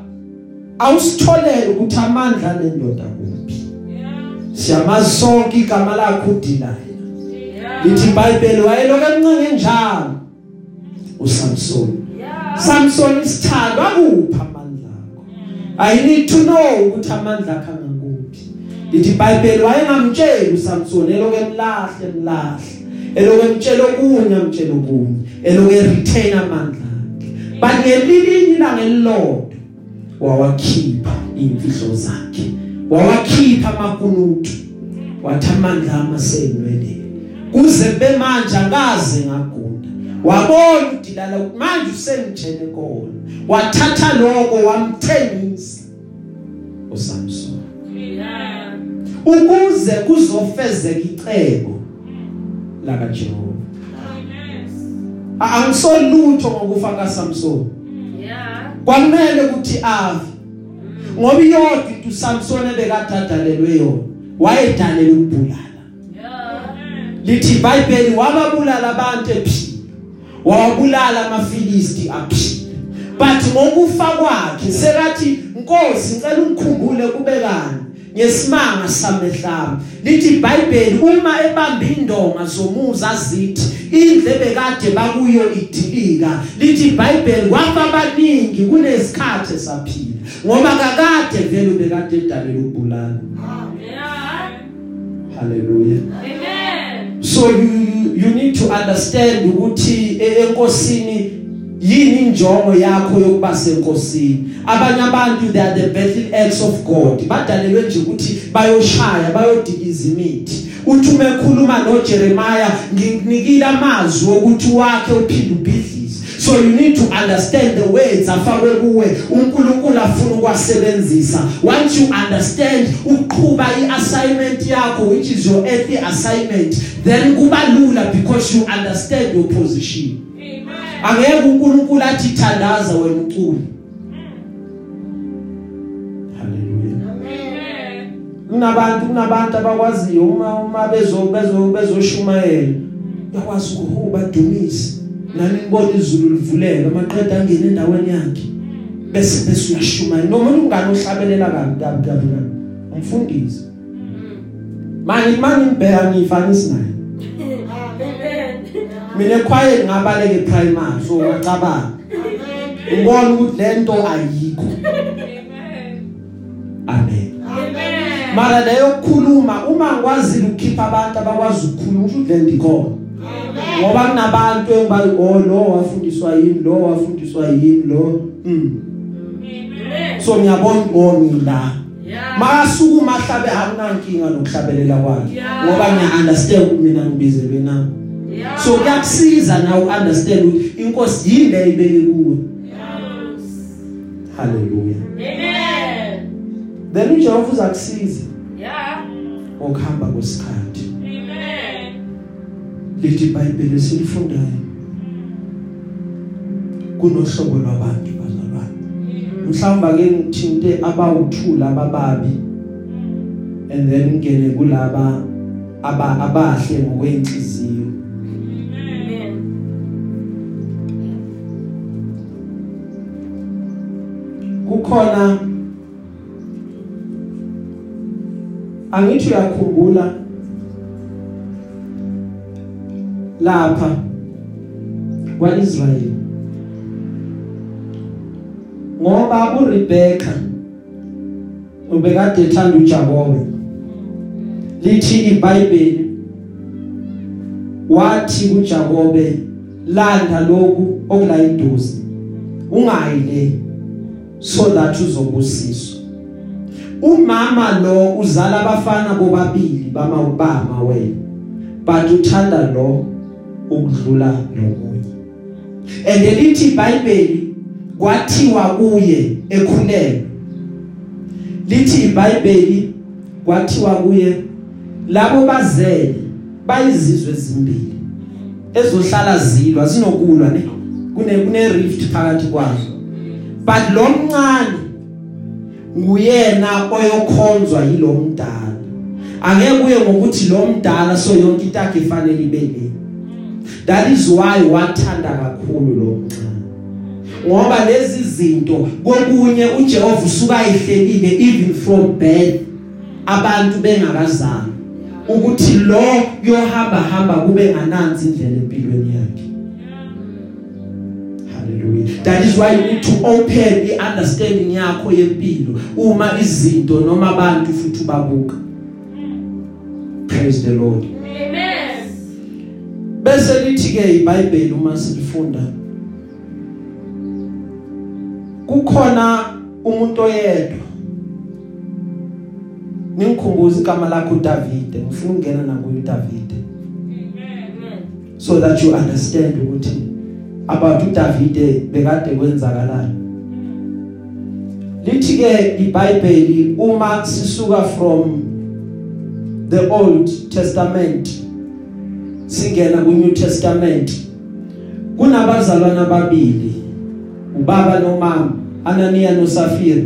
S1: awusitholele ukuthi amandla nendoda kuphi
S2: Yeah.
S1: siyamazi sonke igama lakhe uDilaya
S2: Yeah.
S1: lithi iBhayibheli wayeloke emncane njalo uSamson.
S2: Yeah.
S1: Samson isithando akupha amandla akho? I need to know ukuthi amandla akho angakuphi lithi iBhayibheli wayengamtsheli uSamson eloke emlahle emlahle. Eloke emtshela okunye amtshela okunye. Eloke retain amandla akhe. But ngelilinye ilanga elilodwa wawakhipha imfihlo zakhe. Wawakhipha amakunutu. Wathi amandla amasenweleni kuze bemanje angaze ngagunda wabona udilala manje usengitshele kona. Wathatha lokho wamthengisa. uSamson. Ukuze kuzofezeka icebo laka Jehova angisolutho ngokufa kaSamson.
S2: Yeah.
S1: kwamele ukuthi ave. Ngoba iyodwa into uSamson ebekadadalelwe yona wayedalela ukubulala.
S2: Yeah.
S1: lithi iBhayibheli wababulala abantu ephila wabulala amafilisti aphila. But ngokufa kwakhe sekathi Nkosi ngicela ungikhumbule kubekani ngesimanga samehlami lithi iBhayibheli uma ebamba indonga zomuza zithi indlebe kade bakuyo idilika. Lithi iBhayibheli kwafa abaningi kunesikhathi saphila ngoba kakade vele bekade edalela ukubulala
S2: Yeah.
S1: haleluya
S2: Amen.
S1: so you you need to understand ukuthi e- enkosini yini injongo yakho yokuba senkosini. Abanye abantu they are the battle axe of God. Badalelwe nje ukuthi bayoshaya bayodikiza imithi. Uthi uma ekhuluma noJeremiah nginikile amazwi ukuthi wakhe uphinde ubhidlise so you need to understand the words afakwe kuwe. uNkulunkulu afuna ukwasebenzisa once you understand uqhuba iassignment yakho which is your earthly assignment then kuba lula because you understand your position.
S2: Amen.
S1: angeke uNkulunkulu athi thandaza wena ucula haleluya
S2: Amen.
S1: kunabantu kunabantu abakwaziyo uma uma bezo bezo bezoshumayela yakwazi ukubadumise nani ngibona izulu livuleka amaqeda angena endaweni yakhe. Bese bese uyashumayela noma ungane ohlabelela kabi kabi kabi kabi. Umfundisi. Manje manje ngibheka ngifanisi naye
S2: Amen.
S1: mina ekhwayeni ngabaleke primary so ngacabanga ngibona ukuthi lento ayikho.
S2: Amen.
S1: amen.
S2: Amen.
S1: mara leyo kukhuluma uma ngikwazi ukukhipha abantu abakwazi ukukhuluma usho le ndikhona ngoba kunabantu engiba oh lo wafundiswa yini lo wafundiswa yini lo mm.
S2: Amen.
S1: so ngiyabona ngoni la
S2: Yeah.
S1: makasukuma ahlabe akunankinga nokuhlabelela kwakhe
S2: Yeah.
S1: ngoba ngiya understand ukuthi mina ngibizelwe nami
S2: Yeah.
S1: so kuyakusiza na uunderstand ukuthi inkosi yini le ibeke kuwe
S2: Yes.
S1: haleluya
S2: Amen.
S1: then uJehova uzakusiza
S2: Yeah.
S1: ngokuhamba kwesikhathi
S2: Amen.
S1: Lithi iBhayibheli silifundayo kunohlobo lwabantu bazalwane mhlawumbe ke ngithinte abawuthula abababi and then ngene kulaba aba abahle ngokweenhliziyo
S2: Amen.
S1: kukhona angithi uyakhumbula lapha kwaIsrael ngoba uRebecca ubekade ethanda uJakobe lithi iBhayibheli wathi kuJakobe landa lokhu okula idosi ungayile so that uzobusiswa. Umama lo uzala abafana bobabili bama ubama wena but uthanda lo ukudlula lomunye and lithi iBhayibheli kwathiwa kuye ekhulelwe. Lithi iBhayibheli kwathiwa kuye labo bazele bayizizwe ezimbili ezohlala zilwa zinokulwa ne kune kune rift phakathi kwazo. But lo mncane nguyena oyokhonzwa yilo mdala. Angeke kuye ngokuthi lo mdala so yonke into yakhe ifanele ibe le. That is why wathanda kakhulu lo mncane ngoba lezi zinto kokunye uJehova usuka ehlelile even from birth abantu bengakazami ukuthi lo yohamba hamba kube ngananzi indlela empilweni yakhe. Hallelujah. That is why you need to open the understanding yakho yempilo uma izinto noma abantu futhi ubabuka. Praise the lord.
S2: Amen.
S1: Bese lithi ke iBhayibheli uma silifunda kukhona umuntu oyedwa ningikhumbuza igama lakho Davide ngifuna ukungena nakuyo Davide
S2: Amen.
S1: so that you understand ukuthi about uDavide bekade kwenzakalani lithi ke iBhayibheli uma sisuka from the Old Testament singena ku New Testament. Kunabazalwana ababili ubaba nomama Anania noSafira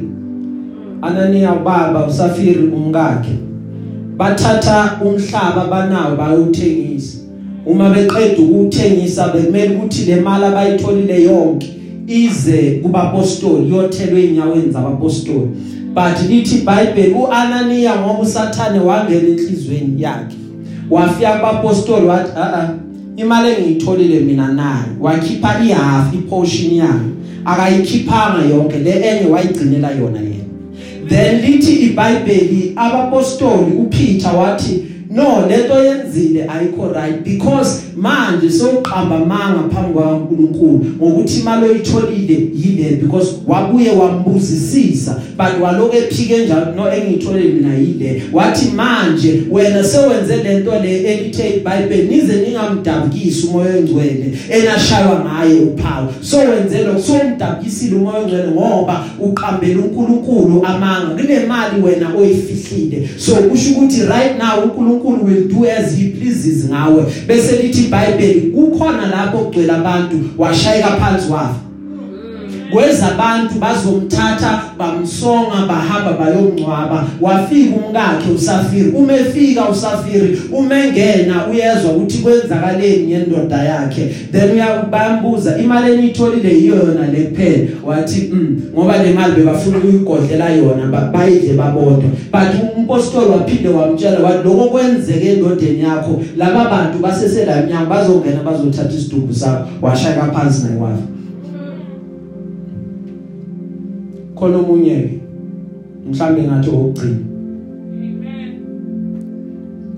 S1: Anania ubaba uSafira umkakhe bathatha umhlaba banawo bayuthengisa uma beqeda ukuthengisa bekumele ukuthi le mali abayitholile yonke ize kubapostoli yothelwe enyaweni zabapostoli. But lithi iBhayibheli uAnania ngoba usathane wangena enhlizweni yakhe. Wafika kubapostoli wathi a a imali engiyitholile mina nayo. Wakhipha ihalf iportion yayo akayikhiphanga yonke. Le enye wayigcinela yona yena. Then lithi iBhayibheli abapostoli uPeter wathi no lento yenzile ayikho right. Because manje soqamba manga phambi kwaNkuluNkulu ngokuthi imali oyitholile yile because wabuye wambuzisisa. But waloke ephike njalo no engiyitholile mina yile. Wathi manje wena sewenze lento le elithe iBhayibheli nize ningamdabukisi umoya ongcwele enashaywa ngaye uphawu. So wenze lokho so umdabukisile umoya ongcwele ngoba uqambela uNkulunkulu amanga. Kunemali wena oyifihlile. So kusho ukuthi right now uNkulunkulu will do as he pleases ngawe. Bese lithi iBhayibheli kukhona lapho kugcwele abantu washayeka phansi wafa. Kwezabantu bazomthatha bamsonga bahamba bayomncwaba wafika umkakhe usafiri. Umefika usafiri umengena uyezwa ukuthi kwenzakaleni ngendoda yakhe. Then uyabambuza imali enitholile yiyo yona le kuphela. Wathi mm ngoba le mali bebafuna ukuyigodlela yona ba- bayidle babodwa. But umpostoli waphinde wamtshela wathi lokho kwenzeke endodeni yakho laba bantu basesela emnyango bazongena bazothatha isidumbu sakho washaya phansi naye khona omunye ke mhlambe ngathi okugcina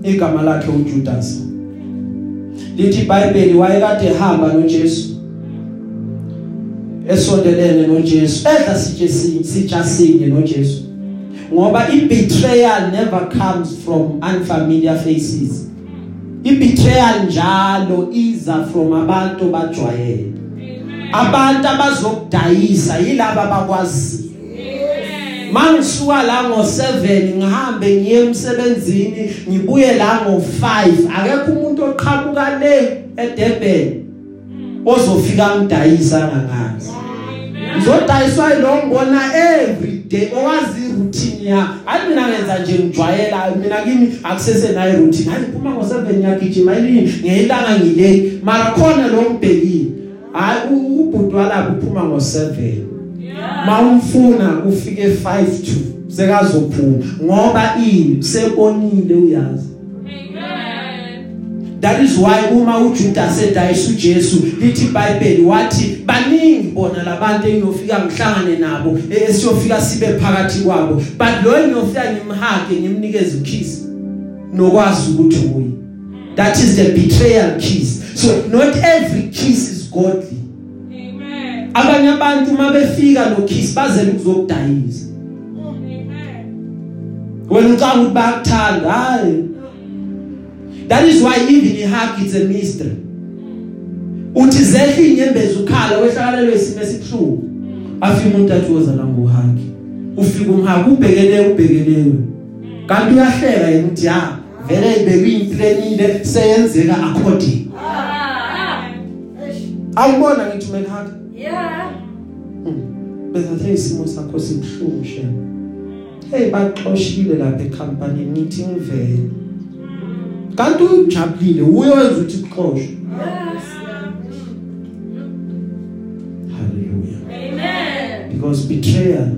S1: igama lakhe uJudas. Lithi iBhayibheli wayekade ehamba noJesu esondelene noJesu edla sitshe sinye sitsha sinye noJesu. Ngoba ibetrayal never comes from unfamiliar faces. Ibetrayal njalo iza from abantu bajwayele abantu abazokudayisa yilabo abakwazi mangisuka la ngo7 ngihambe ngiye emsebenzini ngibuye la ngo5 akekho umuntu oqhamuka le eDurban ozofika ngidayisa ngangazi ngizodayiswa lo ngibona every day owazi routine ya hayi mina ngenza nje ngijwayela mina kimi akusese nayo routine hayi phuma ngo7 yakijima yini ngeyilanga ngile mara khona lo ngibhekile hayi ubhuti walapho uphuma ngo7 mawumfuna ufike 5 to sekazophuma ngoba ini sebonile uyazi. That is why uma uJudas edayisa uJesu lithi iBhayibheli wathi baningi bona labantu engiyofika ngihlangane nabo esiyofika sibe phakathi kwabo. But lo engiyofika ngimhage ngimnikeze ukiss nokwazi ukuthi uyi that is the betrayal kiss. So not every kiss is godly. Abanye abantu mabefika no kiss bazela ukuzokudayisa wena ucanga ukuthi bayakuthanda hayi. That is why even ihug it's a mystery. Uthi zehle inyembezi ukhala wehlakalelwe isimo esibhlungu afika umuntu athi woza la ngohagi ufika umhagi ubhekelele ubhekelele kanti uyahleka yena uthi ha vele ibekwe implanile seyenzeka according. Awubona ngithi mekhathi
S3: Yeah.
S1: bezathe isimo sakho sibhlungu shema hey baxoshile lapha ecompany nithi ngivele. Kanti ujabulile uyowenza ukuthi kuxoshwe?
S3: Yes.
S1: hallelujah.
S3: Amen.
S1: because betrayal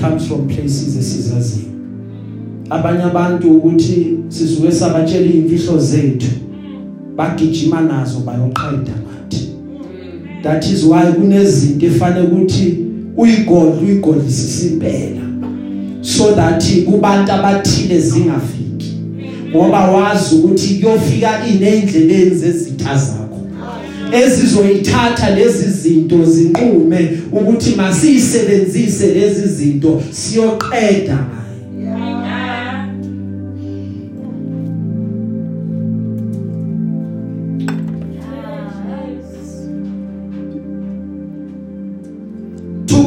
S1: comes from places esizaziyo. Abanye abantu ukuthi sisuke sabatshela imfihlo zethu bagijima nazo bayoqeda. ngathi that is why kunezinto efanele ukuthi uyigodla uyigodlisise impela so that kubantu abathile zingafiki. Ngoba wazi ukuthi kuyofika inendleleni zezitha zakho. Ezizoyithatha lezi zinto zinqume ukuthi masiyisebenzise lezi zinto siyoqeda ngayo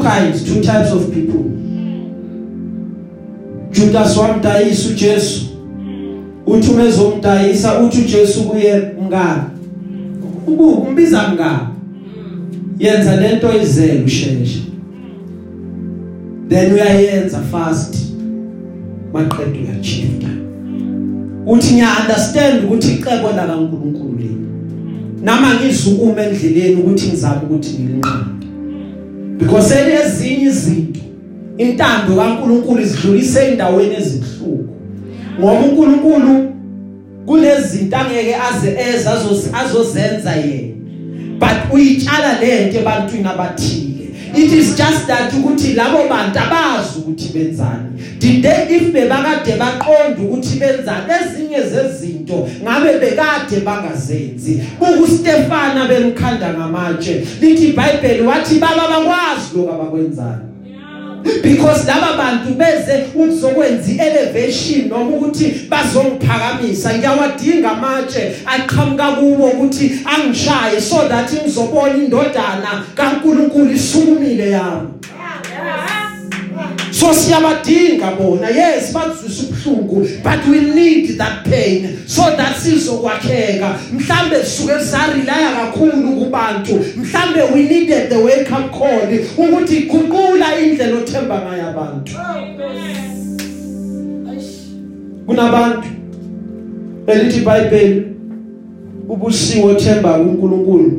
S1: kinds two types of people. Judas wamdayisa uJesu. Uthi umezomdayisa uthi uJesu kuye ngani ubuku umbiza ngani yenza lento izele usheshe. Then uyayenza fast. Maqedwe uyachifta uthi ngiya understand ukuthi icebo la kaNkuluNkulu leli nama ngizukuma endleleni ukuthi ngizame ukuthi ngilinqande. Because ezinye izinto. Intando kaNkuluNkulu izidlulise endaweni ezibhlungu ngoba uNkulunkulu kunezinto angeke aze eza azozenza yena. But uyitshala lento ebantwini abathile. It is just that ukuthi labo bantu abazi ukuthi benzani. Did they if bebakade baqonda ukuthi benzani ezinye zezinto ngabe bekade bangazenzi. uStefana bemkhanda ngamatshe lithi iBhayibheli wathi baba bakwazi lokho abakwenzani. Because laba bantu beze ukuzokwenza elevation noma ukuthi bazongiphakamisa ngiyawadinga amatshe aqhamuka kuwo ukuthi angishaye so that ngizobona indodana kaNkuluNkulu isukumile yami. So siyabadinga bona yes bazwisa ubhlungu but we need that pain so that sizokwakheka. Mhlambe sisuke sarelaya kakhulu kubantu mhlambe we needed the wake up call ukuthi guqula indlela othemba ngayo abantu. Kunabantu elithi iBhayibheli ubusiwe othemba kuNkulunkulu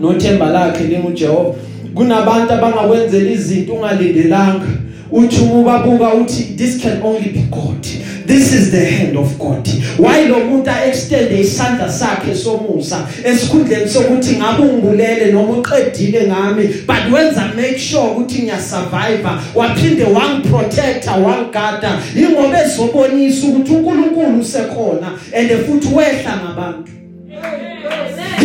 S1: nothemba lakhe linguJehova. Kunabantu abangakwenzela izinto ungalindelanga. Uthi ubabuka uthi this can only be God. This is the hand of God. Why lo muntu extend isandla sakhe somusa? Esikhundleni sokuthi ngabe ungibulele noma uqedile ngami but wenza make sure ukuthi ngiya survive waphinde wangiprotecta wangigada. Ingoba ezobonisa ukuthi uNkulunkulu usekhona and futhi wehla ngabantu.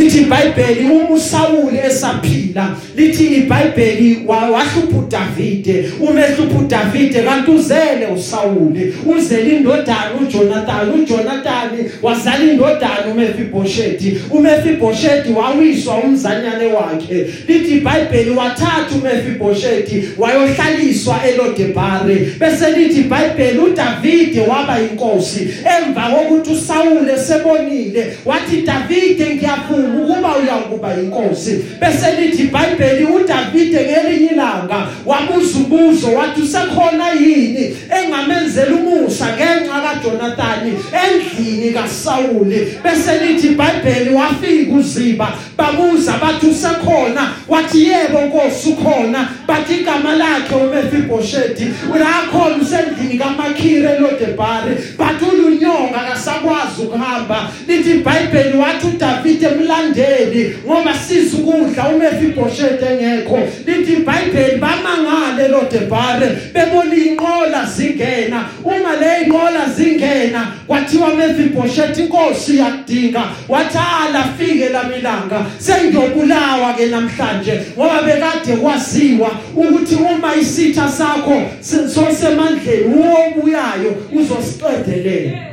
S1: Lithi iBhayibheli uma uSawuli esaphila. Lithi iBhayibheli wahlupha uDavide. Umehlupha uDavide kanti uzele uSawuli. Uzele indodana uJonathan. uJonathan wazala indodana uMefiboshethi uMefiboshethi wawiswa umzanyane wakhe. Lithi iBhayibheli wathatha uMefiboshethi wayohlaliswa eLodebare bese lithi iBhayibheli uDavide waba inkosi emva kokuthi uSawuli esebonile wathi Davide uDavide ngiyavuma ukuba uyakuba inkosi. Bese lithi iBhayibheli uDavide ngelinye ilanga wabuza umbuzo wathi usekhona yini engamenzela umusa ngenxa kaJonathani endlini kaSawuli? Bese lithi iBhayibheli wafika uZiba babuza bathi usekhona? Wathi yebo nkosi ukhona. Bathi igama lakhe uMefiboshethi ulakhona usendlini kaMakhire loDebari bathi ulunyonga akasakwazi ukuhamba. Lithi iBhayibheli wathi uDavide emlandeli ngoba siza ukudla uMefiboshethi engekho lithi iBhayibheli bamangale loDebari bebona inqola zingena. Uma le inqola zingena kwathiwa Mefiboshethi inkosi yakudinga. Wathi ala fike lamilanga sengiyobulawa ke namhlanje. Ngoba bekade kwaziwa ukuthi uma isitha sakho sosemandleni uwobuyayo uzosiqedelela.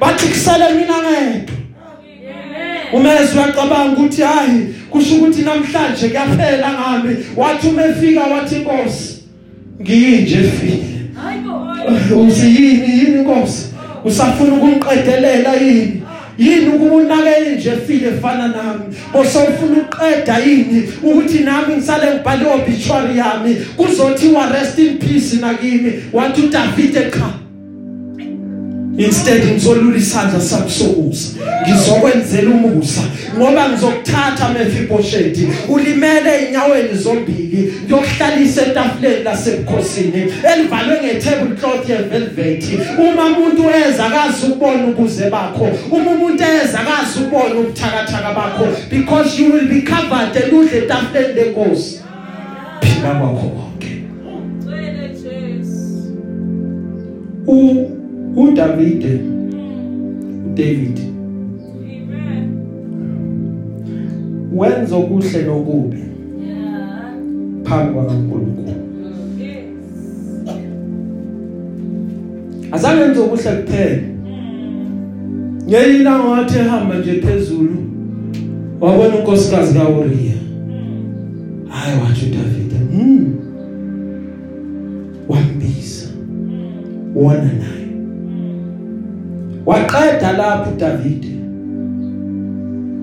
S1: Bathi kusale mina ngedwa umezwe uyacabanga ukuthi hayi kusho ukuthi namhlanje kuyaphela ngami. Wathi umefika wathi inkosi ngiyinje efile usiyini yini inkosi usafuna ukungiqedelela yini? Yini ukubunake nje efile efana nami? Bosofuna uqeda yini ukuthi nami ngisale ngibhale obituary yami? Kuzothiwa rest in peace nakimi. Wathi uDavid cha instead ngizolula isandla sami sokusa. Ngizokwenzela umusa. Ngoba ngizokuthatha Mephibosheth ulimele enyaweni zombili. Ngiyokuhlalisa etafuleni lasebukhosini elivalwe ngetable cloth yevelvet. Uma umuntu eza akazi ukubona ubuze bakho. Uma umuntu eza akazi ukubona ubuthakathaka bakho. Because you will be covered eludle etafuleni lenkosi. Phila kwakho konke. U uDavide. uDavid wenza okuhle nokubi. Phambi kwaNkulunkulu azange enze okuhle kuphela. Ngeyila ngathi ehamba nje phezulu. Wabona unkosikazi kaUriya hayi wathi uDavide mm wambiza. Wona naye. Waqeda lapho uDavide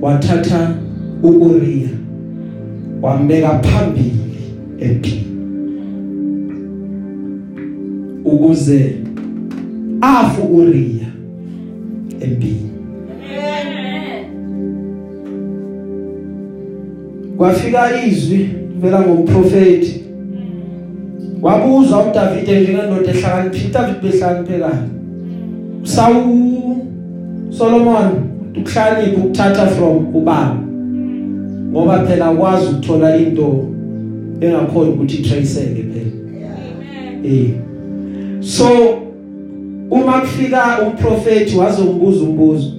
S1: wathatha uUriya wambeka phambili empini ukuze afu uRiya empini kwafika izwi vela ngomprofeti wabuza uDavide njengendoda ehlakaniphile David behlakaniphe kani Saul Solomon ukuhlanipha ukuthatha from ubaba ngoba phela akwazi ukuthola into engakhona ukuthi traceeke phela. Eh so uma kufika umprofeti wazombuza umbuzo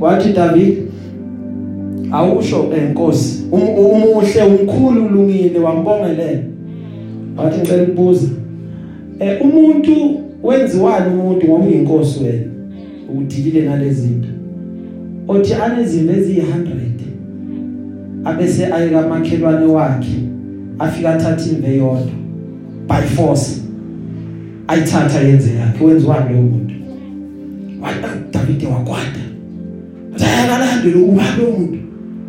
S1: wathi David awusho enkosi umuhle umkhulu ulungile wambongelela. Wathi ngicela ukubuza eh umuntu wenziwani umuntu ngoba uyinkosi wena? Udilile nalezi zinto othi anezimvu eziyi100 abese ayeka makhelwane wakhe afika athatha imve yodwa by force ayithatha yenze yakhe wenziwani lo muntu. Wathi David wakwada ayakalande lo uba lo muntu.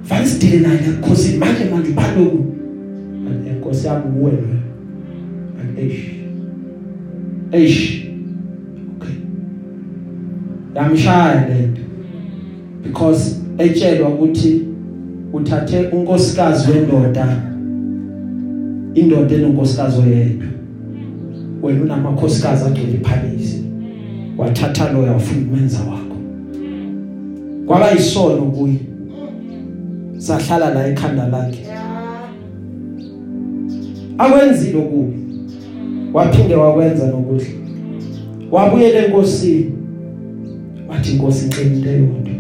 S1: Fanele sidile naye because manje manje uba lo muntu inkosi yami uwe eish eish. okay yamshaya lento because etshelwa ukuthi uthathe unkosikazi wendoda indoda enonkosikazi oyedwa. Wena unamakhosikazi agcwele phansi. Wathatha lo yafuna umenza wakho. Kwaba isono kuye. Sahlala la ekhanda lakhe. Akwenzile okubi. Waphinde wakwenza nokuhle. Wabuyela enkosini. Wathi inkosi ngicela into eyodwa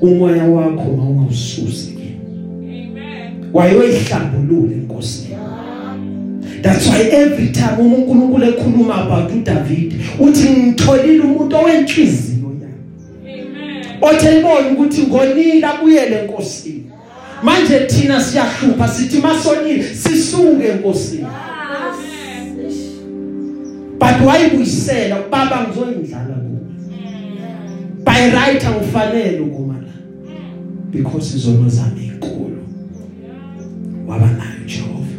S1: umoya wakho mawungawususi
S2: Amen.
S1: wayoyihlambulula inkosi That's why every time uma uNkulunkulu ekhuluma about uDavid uthi ngitholile umuntu owenhliziyo yami.
S2: Amen.
S1: othe ibona ukuthi ngonile abuyele enkosini manje thina siyahlupha sithi masonile sisuke enkosini but wayibuyisela baba ngizoyindlala kuwe by right angifanele ukuma la. Because izono zami inkulu waba nayo Jehova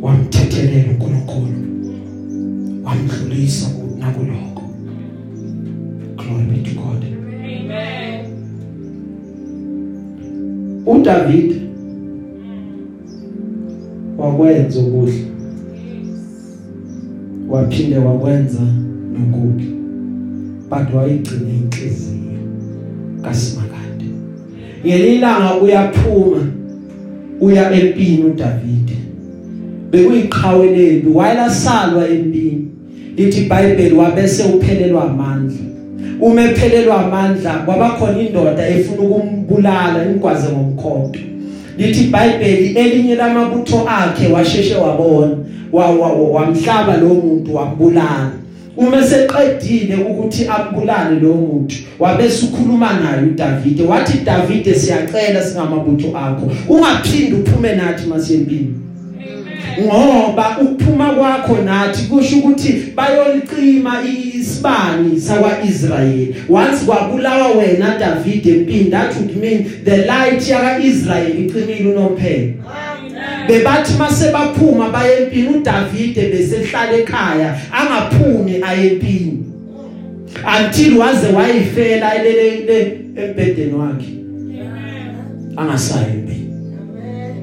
S1: wamthethelela uNkulunkulu. Wamdlulisa nakuloko glory be to God.
S2: Amen.
S1: uDavid wakwenza okuhle. Waphinde wakwenza nokubi. But wayigcina inhliziyo kaSimakade ngelilanga uyaphuma uya empini uDavid bekuyiqhawe lempi wayelasalwa empini. Lithi iBhayibheli wabese uphelelwa amandla. Uma ephelelwa amandla kwabakhona indoda efuna ukumbulala ingwaze ngomkhonto. Lithi iBhayibheli elinye lamabutho akhe washeshe wabona wamhlaba lo muntu wambulala. Uma seqedile ukuthi ambulale lo muntu wabese ukhuluma naye uDavid wathi David siyacela singamabutho akho. Ungaphindi uphume nathi masempini. Ngoba ukuphuma kwakho nathi kusho ukuthi bayoliqima isibani sakwaIsrayeli. Once kwabulawa wena David that would mean the light yakaIsrayeli iqimile unomphela. Bebathi mase baphuma baye empini uDavid besehlala ekhaya angaphumi ayempini until waze wayifela elele embedeni wakhe. Angasayi empini.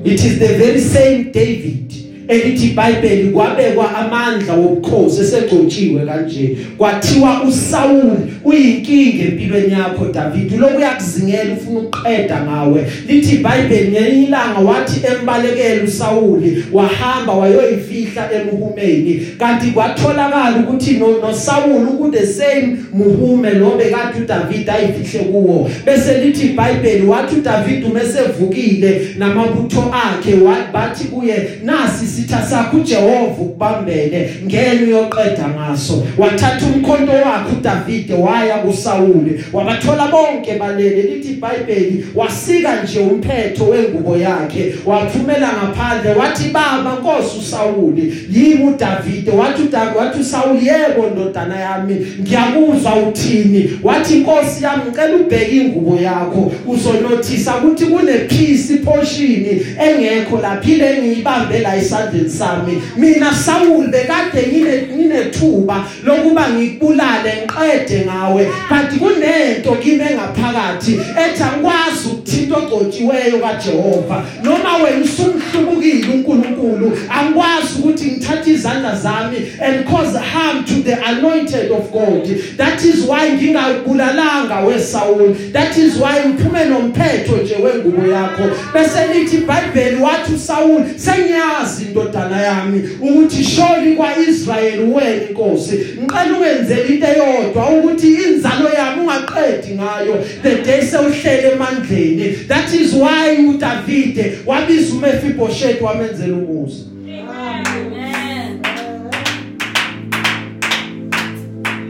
S1: It is the very same David. Elithi iBhayibheli kwabekwa amandla wobukhosi esegcotshiwe kanje. Kwathiwa uSaul uyinkinga empilweni yakho David. Lokhu yakuzingela ufuna uqeda ngawe. Lithi iBhayibheli ngelilanga wathi embalekela uSaul wahamba wayoyifihla emuhumeni. Kanti kwatholakala ukuthi no, no Saul ku the same muhume lo bekade uDavid ayifihle kuwo. Bese lithi iBhayibheli wathi uDavid umesevukile namabutho akhe bathi kuye nasi isitha sakho uJehova ukubambele ngene uyoqeda ngaso. Wathatha umkhonto wakhe uDavid waya kuSauli wabathola bonke balele lithi iBhayibheli wasika nje umphetho wengubo yakhe. Waphumela ngaphandle wathi baba Nkosi uSauli yimi uDavid wathi uDavid wathi uSauli yebo ndodana yami ngiyakuzwa uthini? Wathi inkosi yami ngicela ubheke ingubo yakho. Uzonothisa ukuthi kune peace portion engekho lapha ile ngiyibambe la isandla esandleni sami. Mina Saul bekade ngine nginethuba lokuba ngikubulale ngiqede ngawe kanti kunento kimi engaphakathi ethi angikwazi ukuthinta ogcotshiweyo kaJehova. Noma wena usumhlubukile uNkulunkulu angikwazi ukuthi ngithathe izandla zami and cause harm to the anointed of God. That is why ngingabulalanga weSaul that is why ngiphume nomphetho nje wengubo yakho. Bese lithi iBhayibheli wathi uSaul sengiyazi indodana yami ukuthi sholi kwaIsrael wena inkosi ngicela ungenzele into eyodwa ukuthi inzalo yami ungaqedi ngayo the day sewuhlele emandleni that is why uDavid wabiza uMephibosheth wamenzela umusa
S3: Amen.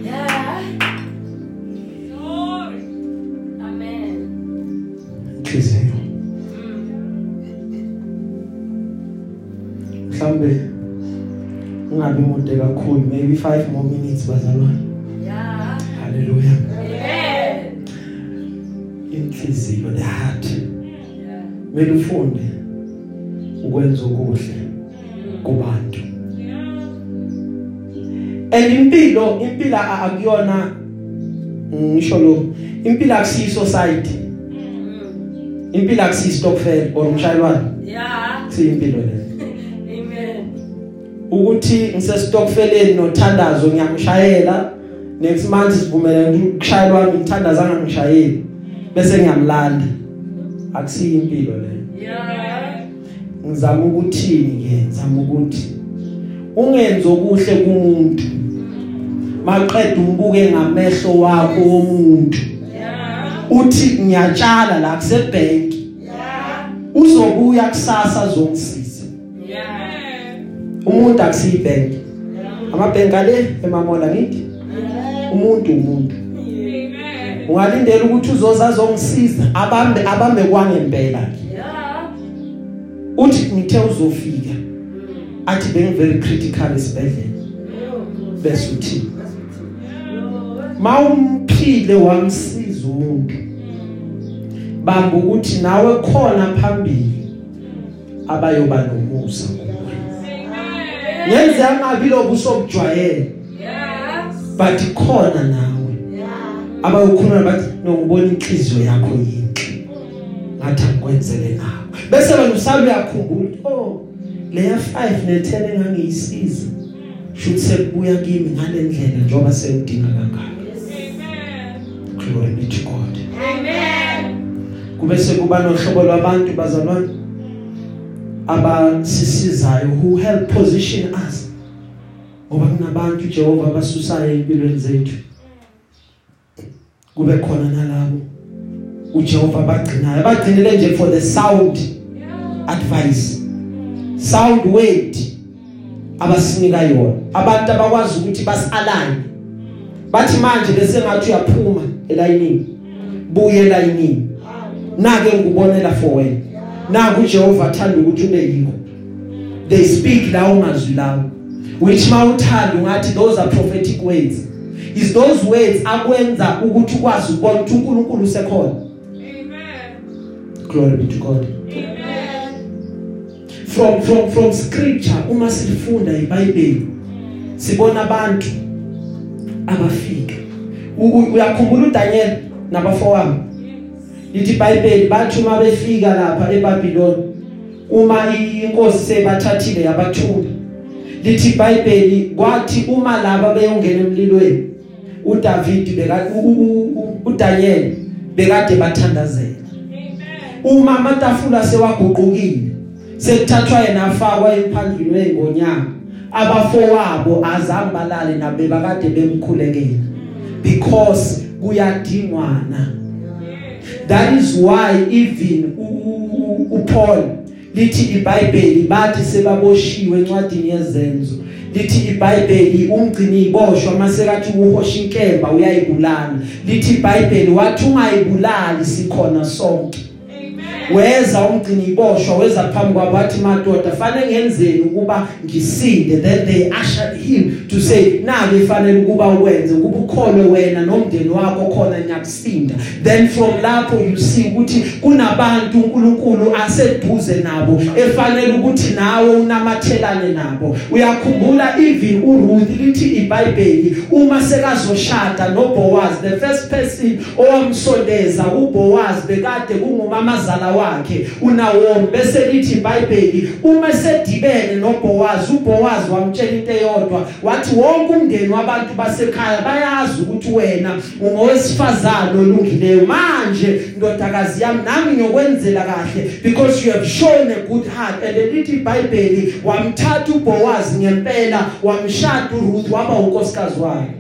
S3: Yeah.
S2: Glory.
S3: Amen.
S1: Ungabi mude kakhulu maybe 5 more minutes bazalwane
S3: Yeah.
S1: haleluya
S3: Amen.
S1: inhliziyo the heart mele ufunde ukwenza okuhle kubantu and impilo akuyona ngisho lo impilo akusiyo society
S3: Mm.
S1: impilo akusiyo stokvel or umshayelwane
S3: Yeah.
S1: siyimpilo le
S3: Amen.
S1: Ukuthi ngisestokfeleni nothandazo ngiyamshayela. Next month sivumelana ukushayela wami ngithandaza ngangishayeli bese ngiyamlanda. Akusiyo impilo le.
S3: Yeah.
S1: ngizama ukuthini ke? Ngizama ukuthi ungenze okuhle kumuntu. Maqeda umbuke ngamehlo wakho womuntu. Uthi ngiyatshala la kusebank
S3: Yeah.
S1: uzobuya kusasa zongisiza. Umuntu akusiyibank amabhenki ale emamola ngithi umuntu umuntu
S2: Amen.
S1: ungalindela ukuthi uzoza zongisiza abambe abambe kwangempela
S3: Yeah.
S1: uthi ngithe uzofika athi being very critical esibhedlela bese uthi mawumphile wamsiza umuntu bamba ukuthi nawe khona phambili abayoba nomusa
S2: Amen.
S1: yenze angabi lokubujwayela
S2: Yes.
S1: but khona nawe. Abayokhuluma bathi nongibona inhliziyo yakho yinhle. Ngathi angikwenzele nawe. Bese wena usale uyakhumbula oh leya 5 ne10 engangiyisiza. Shuthi sekubuya kimi ngale ndlela njengoba sengidinga kangaka.
S2: Amen.
S1: glory be to God.
S2: Amen.
S1: kube sekuba nohlobo lwabantu bazalwane. Abasisizayo who help position us. Ngoba kunabantu Jehova abasusayo empilweni zethu. Kube khona nalabo uJehova bagcinayo. Bagcinele nje for the sound advice. Sound word abasinika yona. Abantu abakwazi ukuthi basalane bathi manje bese ngathi uyaphuma elayinini. Buye elayinini. Nake ngikubonela for wena. Naku uJehova athanda ukuthi ube yiko they speak lawo mazwi lawo. Which mawuthanda ungathi those are prophetic words. Is those words akwenza ukuthi ukwazi ukubona ukuthi uNkulunkulu usekhona?
S2: Amen.
S1: glory be to God.
S2: Amen.
S1: from from from scripture uma silifunda iBhayibheli sibona abantu abafika. Uyakhumbula uDaniel nabafowabo? Lithi iBhayibheli bathi uma befika lapha eBabylon uma inkosi sebathathile yabathumba lithi iBhayibheli kwathi uma laba beyongena emlilweni uDavid beka uDaniel bekade bathandazela. Uma amatafula sewaguqukile sekuthathwa yena afakwa emphandleni weingonyama abafowabo azange balale nabe bakade bemkhulekela because kuyadingwana. That is why even u- u- u- uPaul lithi iBhayibheli bathi sebaboshiwe encwadini yezenzo lithi iBhayibheli umgcini iboshwa masekathi uhosha inkemba uyayibulala lithi iBhayibheli wathi ungayibulali sikhona sonke
S2: Amen.
S1: Weza umgcini iboshwa weza phambi kwabo wathi madoda fanele ngenzeni ukuba ngisinde? Then they ushered him to say nabe ifanele ukuba ukwenze ukuba ukholwe wena nomndeni wakho khona nyakusinda then from lapho you see ukuthi kunabantu uNkulunkulu aseduze nabo efanele ukuthi nawe unamathelane nabo. Uyakhumbula even uRuth lithi iBhayibheli uma sekazoshada noBoaz the first person owamsondeza uBoaz bekade kungumamazala wakhe. uNaomi bese lithi iBhayibheli uma sedibene noBoaz uBoaz wamtshela into eyodwa wathi wonke umndeni wabantu basekhaya bayazi ukuthi wena ungowesifazana olungileyo. Manje ndodakazi yami nami ngiyokwenzela kahle because you have shown a good heart. And lithi iBhayibheli wamthatha uBoaz ngempela wamshada uRuth waba unkosikazi wakhe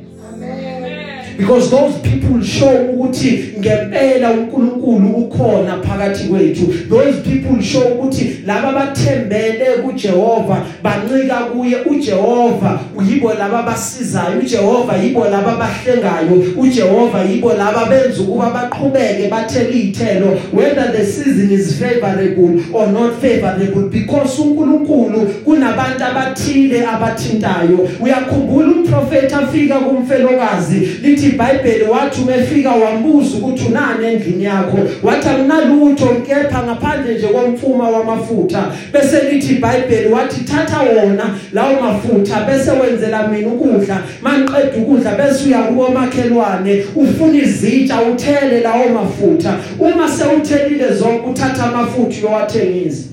S1: because those people show ukuthi ngempela uNkulunkulu ukhona phakathi kwethu. Those people show ukuthi laba bathembele kuJehova bancika kuye uJehova. Uyibo laba basizayo uJehova yibo laba bahlengayo uJehova yibo laba benza ukuba baqhubeke bathele izithelo whether the season is favorable or not favorable. Because uNkulunkulu kunabantu abathile abathintayo. Uyakhumbula umprofeti afika kumfelokazi lithi iBhayibheli wathi umefika wambuza ukuthi unani endlini yakho. Wathi akunalutho kepha ngaphandle nje komfuma wamafutha. Bese lithi iBhayibheli wathi thatha wona lawo mafutha bese wenzela mina ukudla. Maniqeda ukudla bese uya kubo makhelwane ufuna izitsha uthele lawo mafutha. Uma sewuthelile zonke uthatha amafutha uyowathengisa.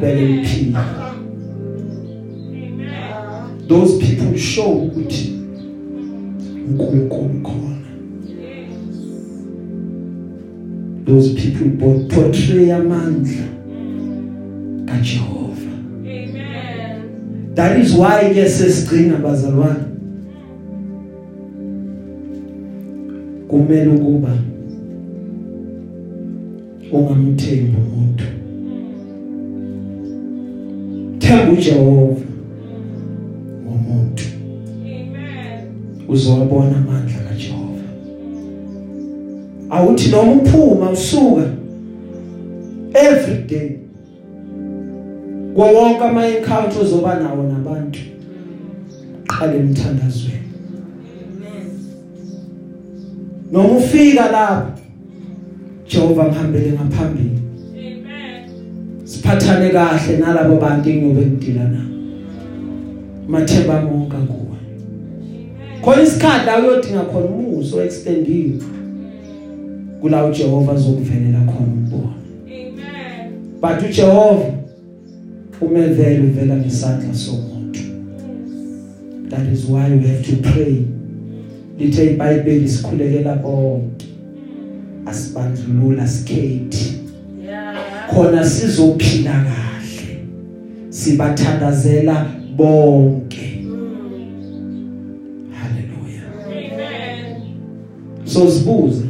S1: Bele iphila those people show ukuthi uNkulunkulu khona. Those people bo- portray amandla kaJehova.
S2: Amen.
S1: that is why ke sesigcina bazalwane kumele ukuba ungamthembi umuntu. Themba uJehova. Uzowabona amandla kaJehova. Awuthi noma uphuma usuka every day kwawonke ama encounter ozoba nawo nabantu qale emthandazweni. Noma ufika lapho Jehova ngihambele ngaphambili.
S2: Amen.
S1: siphathane kahle nalabo bantu engiyobe ngidila nabo. Mathemba monke kuwe khona isikhathi la uyodinga khona umuso extendiwe. Kula uJehova azokuvelela khona umbono.
S2: Amen.
S1: but uJehova umevela uvela ngesandla somuntu. That is why we have to pray. Lithe iBhayibheli sikhulekela bonke. Asibandlulula skate
S3: Yeah.
S1: khona sizophila kahle. Sibathandazela bonke. So sibuze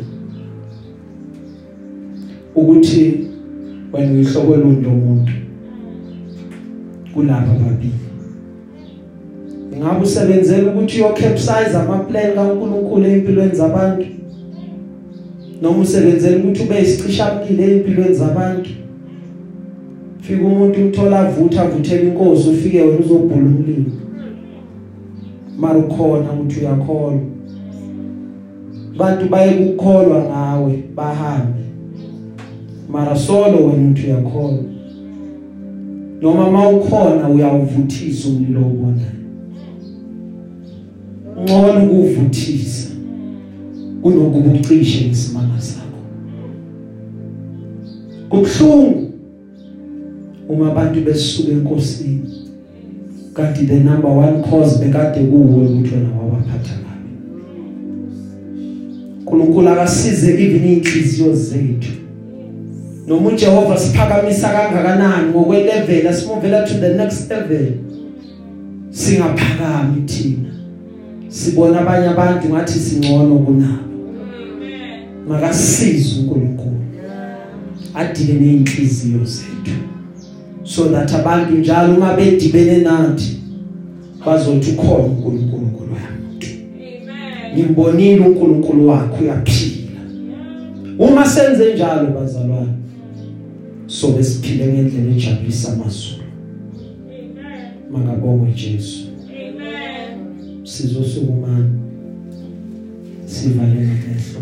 S1: ukuthi wena uyihlokela umuntu kulabo babili ingabe usebenzele ukuthi uyo capsize ama plan kaNkuluNkulu empilweni zabantu? Noma usebenzele ukuthi ube isicishamlilo empilweni zabantu? Fika umuntu umthola avutha avuthela inkosi ufike wena uzobhula umlilo. Mara ukhona ukuthi uyakholwa. Bantu baye kukholwa ngawe bahambe. Mara solo wena uthi uyakholwa. Noma mawukhona uyawuvuthisa umlilo obonayo ngcono ukuvuthisa kunokuba ucishe ngesimanga sakho. Kubhlungu uma abantu besuka enkosini kanti the number one cause bekade kuwe ukuthi wena wabaphatha kabi uNkulunkulu akasize even inhliziyo zethu. Noma uJehova siphakamisa kangakanani ngokwelevel asimuvela to the next level singaphakami thina. Sibona abanye abantu ngathi singcono kunabo.
S2: Amen.
S1: makasize uNkulunkulu adile nezinhliziyo zethu. So that abantu njalo uma bedibene nathi bazothi ukhona uNkulunkulu. yamuntu
S2: Amen.
S1: ngimbonile uNkulunkulu wakho uyaphila uma senze njalo bazalwane so besiphile ngendlela ejabulisa amazulu
S2: Amen.
S1: mangabongwe Jesu
S2: Amen.
S1: sizosukumana sivale ngamehlo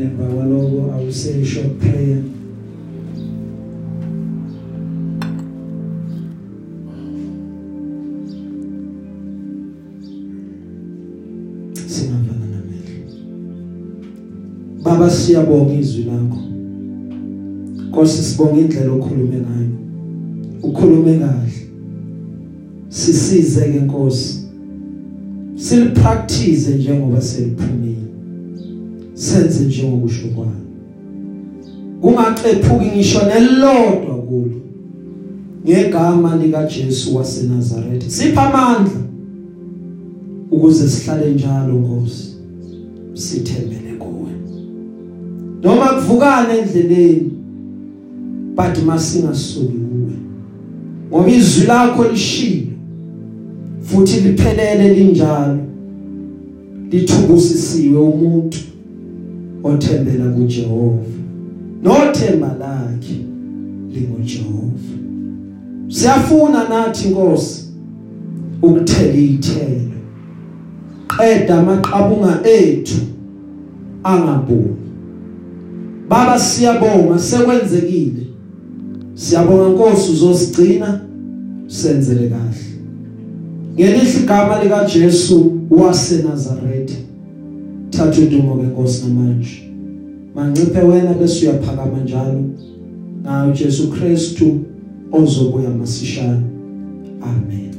S1: emva kwaloko I will say a short prayer Baba siyabonga izwi lakho. Nkosi sibonga indlela okhulume ngayo. Ukhulume kahle. Sisize ke Nkosi. Silipractice njengoba seliphumile. Senze njengokusho kwayo kungaxephuki ngisho nelodwa kulo. Ngegama lika Jesu waseNazaretha sipha amandla. Ukuze sihlale njalo Nkosi. Sithembele. kuwe noma kuvukana endleleni but masingasuki kuwe. Ngoba izwi lakho lishilo futhi liphelele linjalo. Lithubusisiwe umuntu othembela kuJehova. Nothemba lakhe linguJehova. Siyafuna nathi Nkosi ukuthela ithelo qeda amaqabunga ethu angaboni. Baba siyabonga sekwenzekile. Siyabonga Nkosi uzosigcina senzele kahle. Ngelihle igama lika Jesu waseNazaretha thatha udumo ke Nkosi namanje. Manciphe wena bese uyaphakama njalo. Ngayo Jesu Kristu ozobuya masishane. Amen.